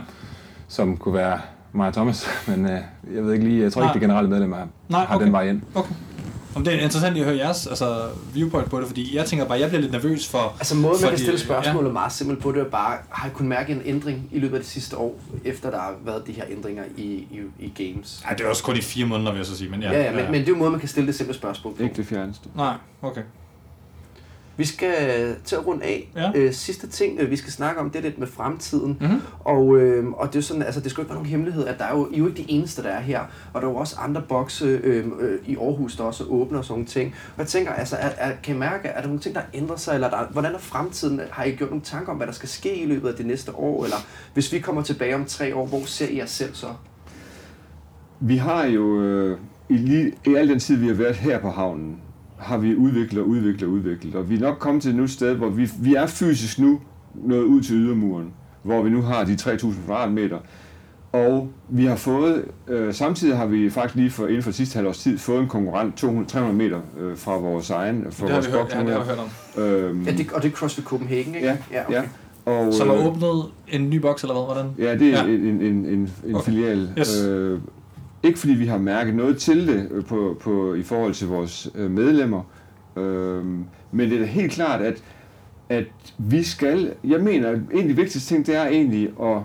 som kunne være mig og Thomas. Men øh, jeg ved ikke lige, jeg tror ikke, Nej. det generelle medlemmer Nej, har okay. den vej ind. Okay. Om det er interessant at høre jeres altså, viewpoint på det, fordi jeg tænker bare, jeg bliver lidt nervøs for... Altså måden, man fordi- kan stille spørgsmålet meget simpelt på, det er bare, har I kunnet mærke en ændring i løbet af det sidste år, efter der har været de her ændringer i, i, i games? Ja. Ej, det er også kun i fire måneder, vil jeg så sige, men ja. Ja, ja, men, men det er jo måden, man kan stille det simple spørgsmål på. Ikke det fjerneste. Nej, okay. Vi skal til at runde af. Ja. Øh, sidste ting, øh, vi skal snakke om, det er lidt med fremtiden. Mhm. Og, øh, og det er sådan, altså det skal jo ikke være nogen hemmelighed, at der er jo, I er jo ikke de eneste, der er her. Og der er jo også andre bokse øh, øh, i Aarhus, der også åbner og sådan nogle ting. Og jeg tænker, altså, er, er, kan I mærke, er der nogle ting, der ændrer sig? Eller der, hvordan er fremtiden? Har I gjort nogle tanker om, hvad der skal ske i løbet af det næste år? Eller hvis vi kommer tilbage om tre år, hvor ser I jer selv så? Vi har jo, øh, i, lige, i al den tid, vi har været her på havnen, har vi udviklet og udviklet og udviklet. Og vi er nok kommet til et nyt sted, hvor vi, vi er fysisk nu nået ud til ydermuren, hvor vi nu har de 3.000 kvadratmeter. Og vi har fået, øh, samtidig har vi faktisk lige for, inden for sidste halvårs tid, fået en konkurrent 200, 300 meter øh, fra vores egen, fra Det har vores vi hørt, ja, nu det har hørt om. Øhm, Ja, det, og det er CrossFit Copenhagen, ikke? Ja, okay. ja. Og, Som har øh, åbnet en ny boks, eller hvad? Hvordan? Ja, det er Ja. ja. en, en, en, en okay. filial. Yes. Øh, ikke fordi vi har mærket noget til det øh, på, på, i forhold til vores øh, medlemmer, øh, men det er da helt klart, at, at vi skal, jeg mener, at en af de vigtigste ting, det er egentlig at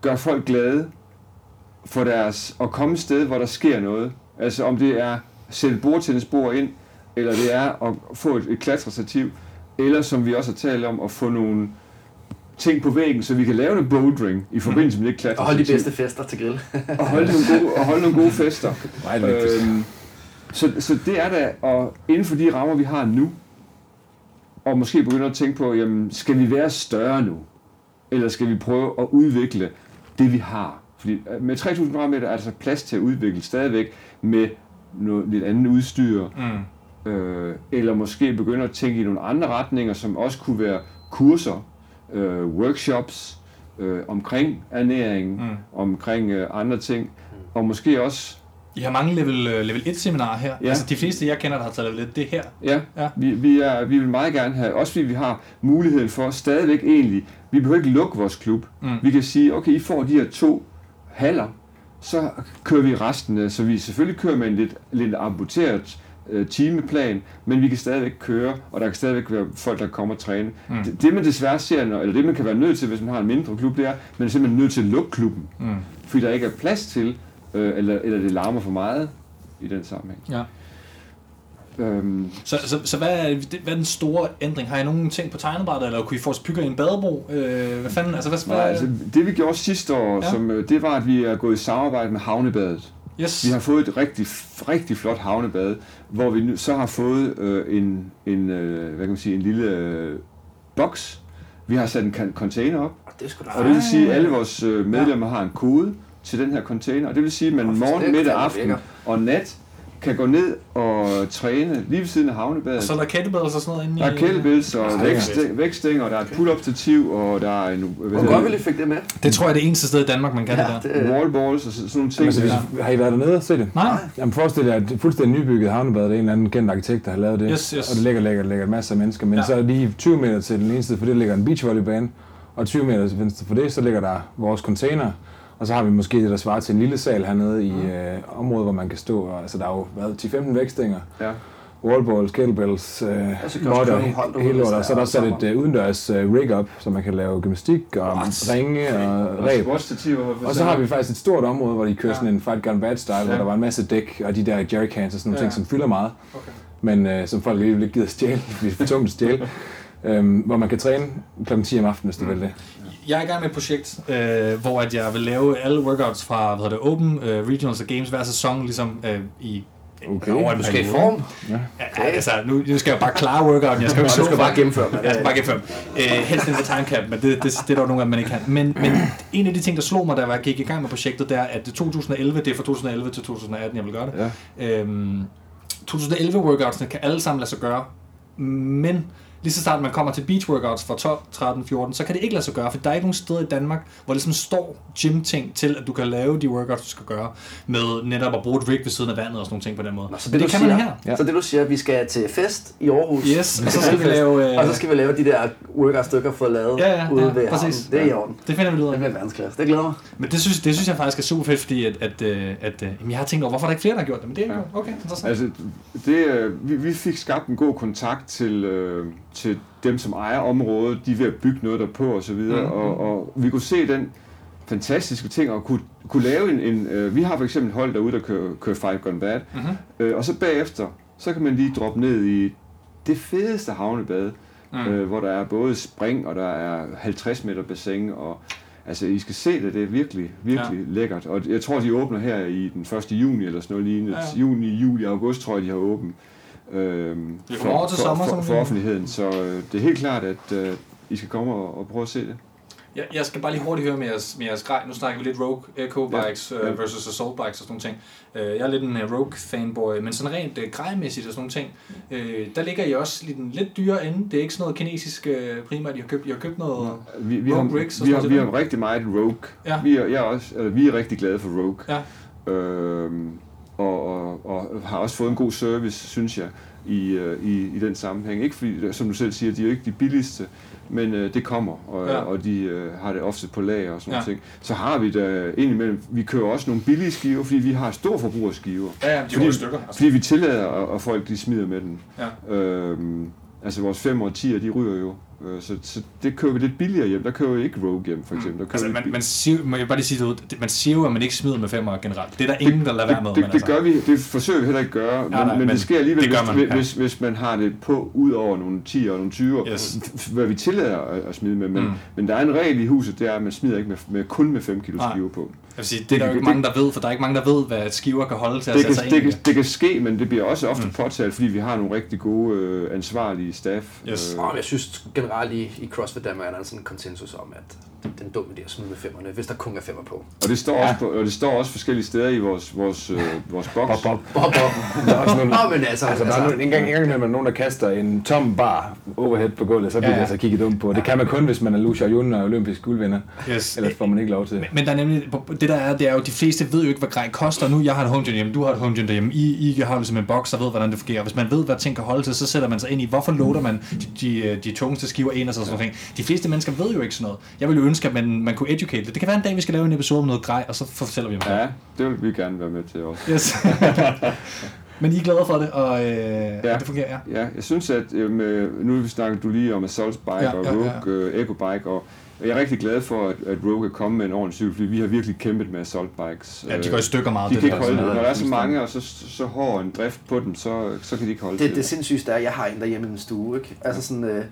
gøre folk glade for deres, at komme et sted, hvor der sker noget. Altså om det er at sætte bordtennisbord ind, eller det er at få et, et klatrestativ, eller som vi også har talt om, at få nogle ting på væggen, så vi kan lave en bouldering i forbindelse med det klatrestativ. Og holde de bedste fester til grill. Og holde nogle gode, og holde nogle gode fester. Meget. Øhm, så, så det er da, og inden for de rammer, vi har nu, og måske begynde at tænke på, jamen, skal vi være større nu? Eller skal vi prøve at udvikle det, vi har? Fordi øh, med 3.000 kvadratmeter er der altså plads til at udvikle stadigvæk med noget lidt andet udstyr, Mm. øh, eller måske begynde at tænke i nogle andre retninger, som også kunne være kurser, øh, workshops øh, omkring ernæring, Mm. omkring øh, andre ting, og måske også, I har mange level, øh, level 1 seminarer her. Ja. Altså de fleste, jeg kender, der har taget level 1, det er her. ja, Ja. Vi, vi, er, vi vil meget gerne have, også fordi vi har muligheden for stadigvæk egentlig, vi behøver ikke lukke vores klub. Mm. Vi kan sige, okay, I får de her to haller, så kører vi resten, så vi selvfølgelig kører med en lidt, lidt amputeret øh, timeplan, men vi kan stadigvæk køre, og der kan stadigvæk være folk, der kommer og træne. Mm. Det, det man desværre ser, når, eller det man kan være nødt til, hvis man har en mindre klub, det er, man er simpelthen nødt til at lukke klubben, Mm. fordi der ikke er plads til, øh, eller, eller det larmer for meget i den sammenhæng. Ja. Øhm, Så, så, så hvad, er, hvad er den store ændring? Har I nogen ting på tegnebrættet, eller kunne I få os bygger i en badebro? Øh, hvad fanden? Altså, hvad, Nej, altså, det vi gjorde sidste år, Ja. ja. som, øh, det var, at vi er gået i samarbejde med Havnebadet. Yes. Vi har fået et rigtig, rigtig flot havnebad, hvor vi nu, så har fået øh, en, en, øh, hvad kan man sige, en lille øh, boks. Vi har sat en container op, Og det og det vil sige, at alle vores øh, medlemmer har en kode til den her container. Og det vil sige, at man morgen, middag, hvor aften og nat kan gå ned og træne lige ved siden af havnebadet. Så er der kettlebells og sådan noget inde Der er i... kettlebells og Ej, vækst- vækstænger, og der er et pull-up stativ, og der er en Hvor godt vi det, lige fik det med. Det tror jeg er det eneste sted i Danmark, man kan Ja, det der. det, wallballs og så- sådan nogle ting. Jamen, så, Ja. hvis, har I været dernede og se det? Nej, Jamen forestil jer, at det er fuldstændig nybygget havnebad, det er en eller anden kendt arkitekt, der har lavet det. Yes, yes. Og det ligger, ligger, ligger masser af mennesker. Men Ja. ja. så er lige 20 meter til den ene side, for det ligger en beachvolleybane. Og 20 meter til venstre for det, så ligger der vores container, og så har vi måske det, der svarer til en lille sal hernede i øh, området, hvor man kan stå. Og, altså, der er jo været 10-15 vækstænger, Ja. wallballs, kettlebells, øh, også derude, hele hvis lortet. Og så er der er sat et øh, udendørs øh, rig op, så man kan lave gymnastik og What? ringe og ræb. Og så har vi faktisk et stort område, hvor de kører sådan en fight gun bad style, hvor Ja. der var en masse dæk og de der jerrycans og sådan nogle Ja. ting, som fylder meget, Okay. men øh, som folk ikke gider stjæle, fordi det er for tungt at stjæle. Øhm, hvor man kan træne kl. 10 om aftenen, hvis du vil det. Jeg er i gang med et projekt, øh, hvor at jeg vil lave alle workouts fra hvad hedder det, Open, øh, Regionals og Games hver sæson, ligesom øh, i Okay. over en Du skal i form, Ja, ja, altså, nu, nu skal jeg bare klare workouten, jeg skal jo ikke skal bare gennemføre dem. Jeg skal bare gennemføre dem. øh, Helst inden for time cap, men det, det, det er der jo nogle af dem, man ikke kan. Men, men en af de ting, der slog mig, da jeg gik i gang med projektet, det er, at det 2011, det er fra 2011 til 2018, jeg vil gøre det. Ja. Øhm, 2011 workoutsene kan alle sammen lade sig gøre, men lige så snart man kommer til beach workouts fra 12, 13, 14, så kan det ikke lade sig gøre, for der er ikke nogen steder i Danmark, hvor det ligesom står gym-ting til, at du kan lave de workouts, du skal gøre, med netop at bruge et rig ved siden af vandet og sådan nogle ting på den måde. Nå, så det, det du kan man siger, her. Ja. Så det du siger, at vi skal til fest i Aarhus. Yes, og så skal vi lave... Øh, Og så skal vi lave de der workout stykker for lavet Ja, ja, ude ja, ved præcis. havnen. Det er i orden. det finder vi ud Det af. bliver verdensklasse. Det glæder mig. Men det synes, det synes jeg faktisk er super fedt, fordi at, at, øh, at, øh, jamen, jeg har tænkt over, hvorfor er der ikke flere, der har gjort det? Men det er ikke Ja. okay, interessant. Altså, det, øh, vi, vi fik skabt en god kontakt til, øh, til dem, som ejer området. De er ved at bygge noget derpå og så videre. Mhm. Mm, og, og vi kunne se den fantastiske ting og kunne, kunne lave en... en øh, vi har for eksempel hold derude, der kører, kører Five Gun Bad. Mhm. Øh, og så bagefter, så kan man lige droppe ned i det fedeste havnebad, Mm. øh, hvor der er både spring, og der er 50 meter bassin, og altså, I skal se det, det er virkelig, virkelig ja. lækkert. Og jeg tror, de åbner her i den 1. juni, eller sådan noget lignende. Ja. Juni, juli, august, tror jeg, de har åbent. Kommer over til for, sommer, for, for, for offentligheden, så øh, det er helt klart, at øh, I skal komme og, og prøve at se det. Jeg, jeg skal bare lige hurtigt høre med jeres, med jeres grej. Nu snakker vi lidt Rogue Eco Bikes Ja. ja. uh, versus Assault Bikes og sådan nogle ting. Uh, jeg er lidt en uh, Rogue fanboy, men sådan rent uh, grejmæssigt og sådan nogle ting, uh, der ligger I også lidt, en lidt dyrere ende. Det er ikke sådan noget kinesisk uh, primært, I har købt. I har købt noget... Vi, vi, Rogue har, rigs og vi, sådan har, vi har rigtig meget Rogue. Ja. Vi, er, jeg er også, eller, vi er rigtig glade for Rogue. Ja. Øhm, og, og, og har også fået en god service, synes jeg, i, øh, i, i den sammenhæng. Ikke fordi, som du selv siger, de er jo ikke de billigste, men øh, det kommer, og, Ja. og de øh, har det ofte på lager og sådan Ja. ting. Så har vi da indimellem, vi kører også nogle billige skiver, fordi vi har stor forbrug af skiver. Ja, ja, de fordi, stykker. Altså. fordi vi tillader, at folk de smider med den. Ja. Øhm, altså vores 5 og 10'er, de ryger jo. Øh, Så, så det kører vi lidt billigere hjem. Der kører vi ikke Rogue hjem, for eksempel. Der kører Altså, man, man, siger, må jeg bare lige sige det man siger jo, at man ikke smider med femmer generelt. Det er der ingen, der lader være med. det, det, det altså, gør vi, det forsøger vi heller ikke at gøre, men, nej, men, men det sker alligevel, det gør hvis, man, ja. hvis, hvis man har det på ud over nogle 10 og nogle 20, Yes. hvad vi tillader at, at smide med. Men, Mm. mm. men der er en regel i huset, det er, at man smider ikke med, med kun med 5 kilo skiver på. Jeg vil sige, det er der jo Det- ikke mange, der ved, for der er ikke mange, der ved, hvad skiver kan holde til at Det sætte kan, sig det, ind kan, det kan ske, men det bliver også ofte Mm. påtalt, fordi vi har nogle rigtig gode øh, ansvarlige staff. Yes. Og jeg synes generelt i, i CrossFit Danmark er der sådan en konsensus om, at det er en dum idé at smide med femmerne, hvis der kun er femmer på. Og det står, ja. også, på, og det står også forskellige steder i vores, vores, øh, vores boks. Bop, bop. Bop, bop. Der er også nogle, Nå, men altså, altså, der er nogle, en gang, en gang imellem er der nogen, der kaster en tom bar overhead på gulvet, så bliver Ja, ja, ja. ja. altså kigget dumt på. Det kan man kun, hvis man er Lucia Jun og olympisk guldvinder. Yes. Ellers får man ikke lov til. Men- Men der er nemlig, det der er, det er jo, de fleste ved jo ikke, hvad grej koster. Nu, jeg har et home gym hjemme, du har et home gym derhjemme, I, I har ligesom en boks, og ved, hvordan det fungerer. Hvis man ved, hvad ting kan holde til, så sætter man sig ind i, hvorfor loader man de, de, de tungeste skiver ind og sådan noget. De fleste mennesker ved jo ikke sådan noget. Jeg vil jo ønske, at man, man kunne educate det. Det kan være en dag, vi skal lave en episode om noget grej, og så fortæller vi om det. Ja, det vil vi gerne være med til også. Yes. Men I er glade for det, og øh, ja. Det fungerer, ja. Ja, jeg synes, at øh, med, nu snakker du lige om Assault Bike Ja, og Rogue ja. ja, Eco Bike, og jeg er rigtig glad for, at, at Rogue er kommet med en ordentlig cykel, fordi vi har virkelig kæmpet med Assault Bikes. Ja, de går i stykker meget. de det kan ikke der, holde sådan det. noget. Når der er så mange, og så, så hård en drift på dem, så, så kan de ikke holde det, til det sindssygste er, at jeg har en derhjemme i min stue, ikke? Altså sådan, øh,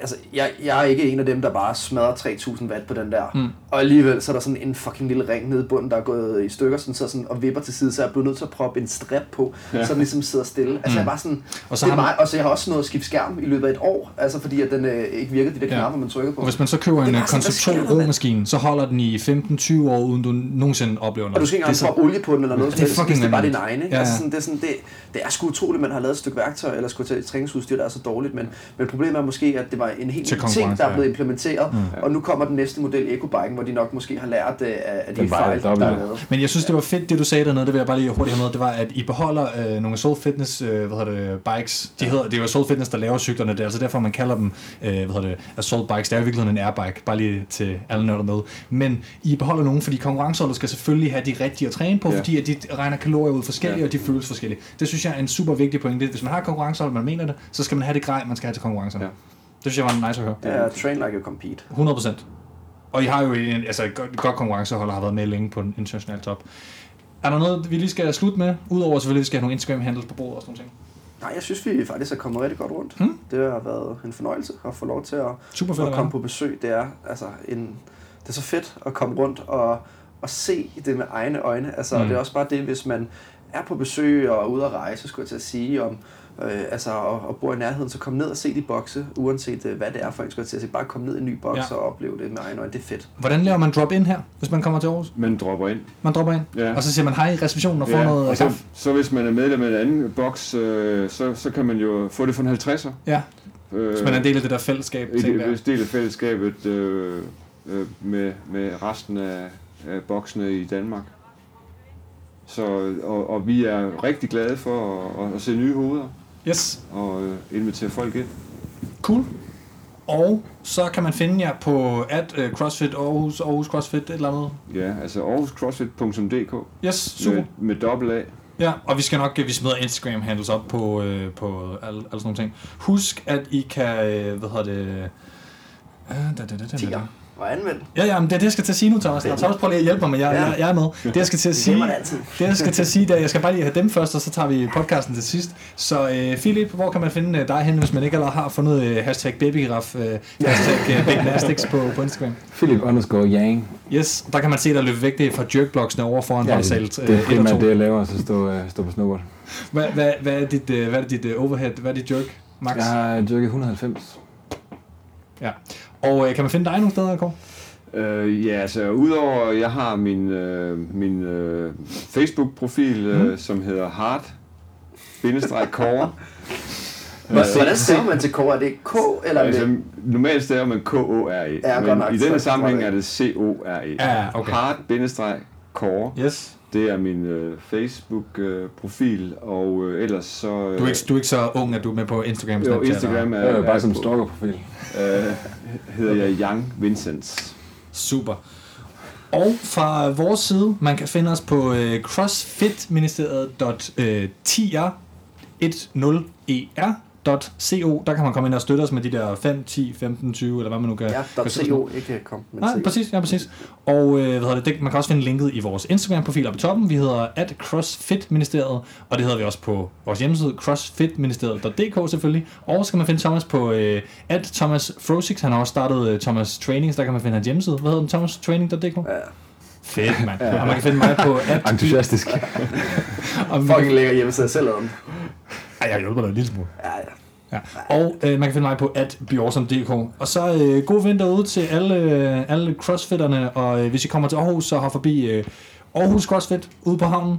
altså, jeg, jeg er ikke en af dem, der bare smadrer 3000 watt på den der. Mm. Og alligevel så er der sådan en fucking lille ring nede i bunden, der er gået i stykker sådan, så sådan, og vipper til side, så jeg er blevet nødt til at proppe en strap på, ja. så den ligesom sidder stille. Altså Mm. jeg er bare sådan, Og så det er meget, og så jeg har også nået at skifte skærm i løbet af et år, altså fordi at den øh, ikke virkede, de der Ja. knapper, man trykker på. Og hvis man så køber en er øh, bare sådan, hvad koncept 2 sker der, mand? romaskine, så holder den i 15-20 år, uden du nogensinde oplever noget. Og du skal ikke engang proppe olie på den eller noget, Det er det, er fucking det er bare din egen. Ikke? Ja, Ja, ja. Altså sådan, det, er sådan, det, det er sgu utroligt, man har lavet et stykke værktøj, eller skulle tage et træningsudstyr, der er så dårligt, men, men problemet er måske, måske, at det var en helt ny ting, der er blevet implementeret, mm. og nu kommer den næste model, EcoBike'en, hvor de nok måske har lært øh, af de fejl, der er lavet. Men jeg synes, det var fedt, det du sagde dernede, det vil jeg bare lige hurtigt have med, det var, at I beholder øh, nogle Soul Fitness, øh, hvad hedder det, bikes. De hedder, det er jo Soul Fitness, der laver cyklerne, det er altså derfor, man kalder dem, øh, hvad hedder det, Assault Bikes. Det er jo i virkeligheden en airbike, bare lige til alle nørder med. Men I beholder nogen, fordi konkurrenceholdet skal selvfølgelig have de rigtige at træne på, Ja. fordi at de regner kalorier ud forskellige, Ja. og de føles forskellige. Det synes jeg er en super vigtig pointe. Hvis man har konkurrencehold, man mener det, så skal man have det grej, man skal have til konkurrencerne. Ja. Det synes jeg var nice at høre. Ja, train like you compete. 100 procent. Og I har jo en, altså et godt, godt konkurrencehold og har været med længe på den internationale top. Er der noget, vi lige skal slutte med? Udover selvfølgelig, at vi skal have nogle Instagram-handles på bordet og sådan noget. Nej, jeg synes, vi faktisk er kommet rigtig godt rundt. Hmm? Det har været en fornøjelse at få lov til at, Super fedt at komme på besøg. Det er, altså, en, det er så fedt at komme rundt og, og se det med egne øjne. Altså, mm. Det er også bare det, hvis man er på besøg og er ude at rejse, skulle jeg til at sige, om, øh, altså, og, og bor i nærheden, så kom ned og se de bokse, uanset øh, hvad det er for en, skulle jeg til at sige. Bare kom ned i en ny boks Ja. og opleve det med egne øjne. Det er fedt. Hvordan laver man drop-in her, hvis man kommer til Aarhus? Man dropper ind. Man dropper ind, Ja. og så siger man hej i receptionen og får ja, noget og så, kaffe. så hvis man er medlem af en anden boks, øh, så, så kan man jo få det for en 50'er. Ja, Øh, hvis man er en del af det der fællesskab. et, tænker jeg. et del af fællesskabet øh, øh, med, med resten af, af boksene i Danmark. Så, og, og vi er rigtig glade for at, at se nye hoveder Yes, og øh, invitere folk ind. cool. Og så kan man finde jer på at uh, CrossFit Aarhus, Aarhus CrossFit, et eller andet. Ja, altså aarhuscrossfit.dk Yes, super. med, med dobbelt A. Ja, og vi skal nok, vi smider Instagram-handles op på, øh, på alle, alle sådan nogle ting. Husk, at I kan, øh, hvad hedder det... Øh, da, da, da, da, da. Tiger og anvend. Ja, ja, men det er det, jeg skal til at sige nu, Thomas. Thomas, prøv lige at hjælpe mig, men jeg, Ja. jeg, jeg er med. Det, jeg skal til at sige, det det, jeg skal til at sige, det er, jeg skal bare lige have dem først, og så tager vi podcasten til sidst. Så øh, Philip, hvor kan man finde øh, dig hen, hvis man ikke allerede har fundet øh, hashtag babygiraf, øh, hashtag øh, babynastics på, på Instagram? Philip underscore Yang. Yes, der kan man se dig løbe væk det er fra jerkblocksene over foran ja, Ja, holdsalt. det, det er øh, primært det, jeg laver, så stå, øh, stå på snowboard. Hvad, hvad, hvad, er dit, øh, hvad er dit øh, overhead? Hvad er dit jerk, max? Jeg har dyrket 190. Ja. Og øh, kan man finde dig nogle steder, Kåre? Øh, ja, altså udover at jeg har min, øh, min øh, Facebook-profil, øh, Mm. som hedder hard-core. Hvor- Hvordan staver man til K? Er det K eller er altså, det... normalt staver man K-O-R-E, Ja, men nok. i denne sammenhæng er det C-O-R-E. Ja, okay. Hard-core, Yes. Det er min øh, Facebook-profil, og øh, ellers så... Øh, Du er, ikke, du er ikke så ung, at du er med på Instagram og jo, Snapchat? Instagram er, Jeg er bare som på- stalkerprofil. Øh, hedder jeg Young Vincent. Super. Og fra vores side, man kan finde os på øh, crossfitministeriet.10er10er .co, der kan man komme ind og støtte os med de der 5, 10, 15, 20, eller hvad man nu kan. Ja, .co, ikke kom, men Nej, præcis, ja, præcis. Og øh, hvad hedder det, man kan også finde linket i vores Instagram-profil oppe på toppen. Vi hedder at CrossFitministeriet, og det hedder vi også på vores hjemmeside, crossfitministeriet.dk selvfølgelig. Og så kan man finde Thomas på øh, at Thomas Frosix. Han har også startet øh, Thomas Training, så der kan man finde hans hjemmeside. Hvad hedder den? thomastraining.dk? Ja. Fedt, mand. Og man kan finde mig på at... Entusiastisk. Og Fucking lækker hjemmeside selv om. Ej, jeg hjælper dig en lille smule. Ja, ja. Ja. Og øh, man kan finde mig på at BeAwesome.dk. Og så øh, god vinter ude til alle, øh, alle crossfitterne, og øh, hvis I kommer til Aarhus, så har forbi øh, Aarhus CrossFit ude på havnen.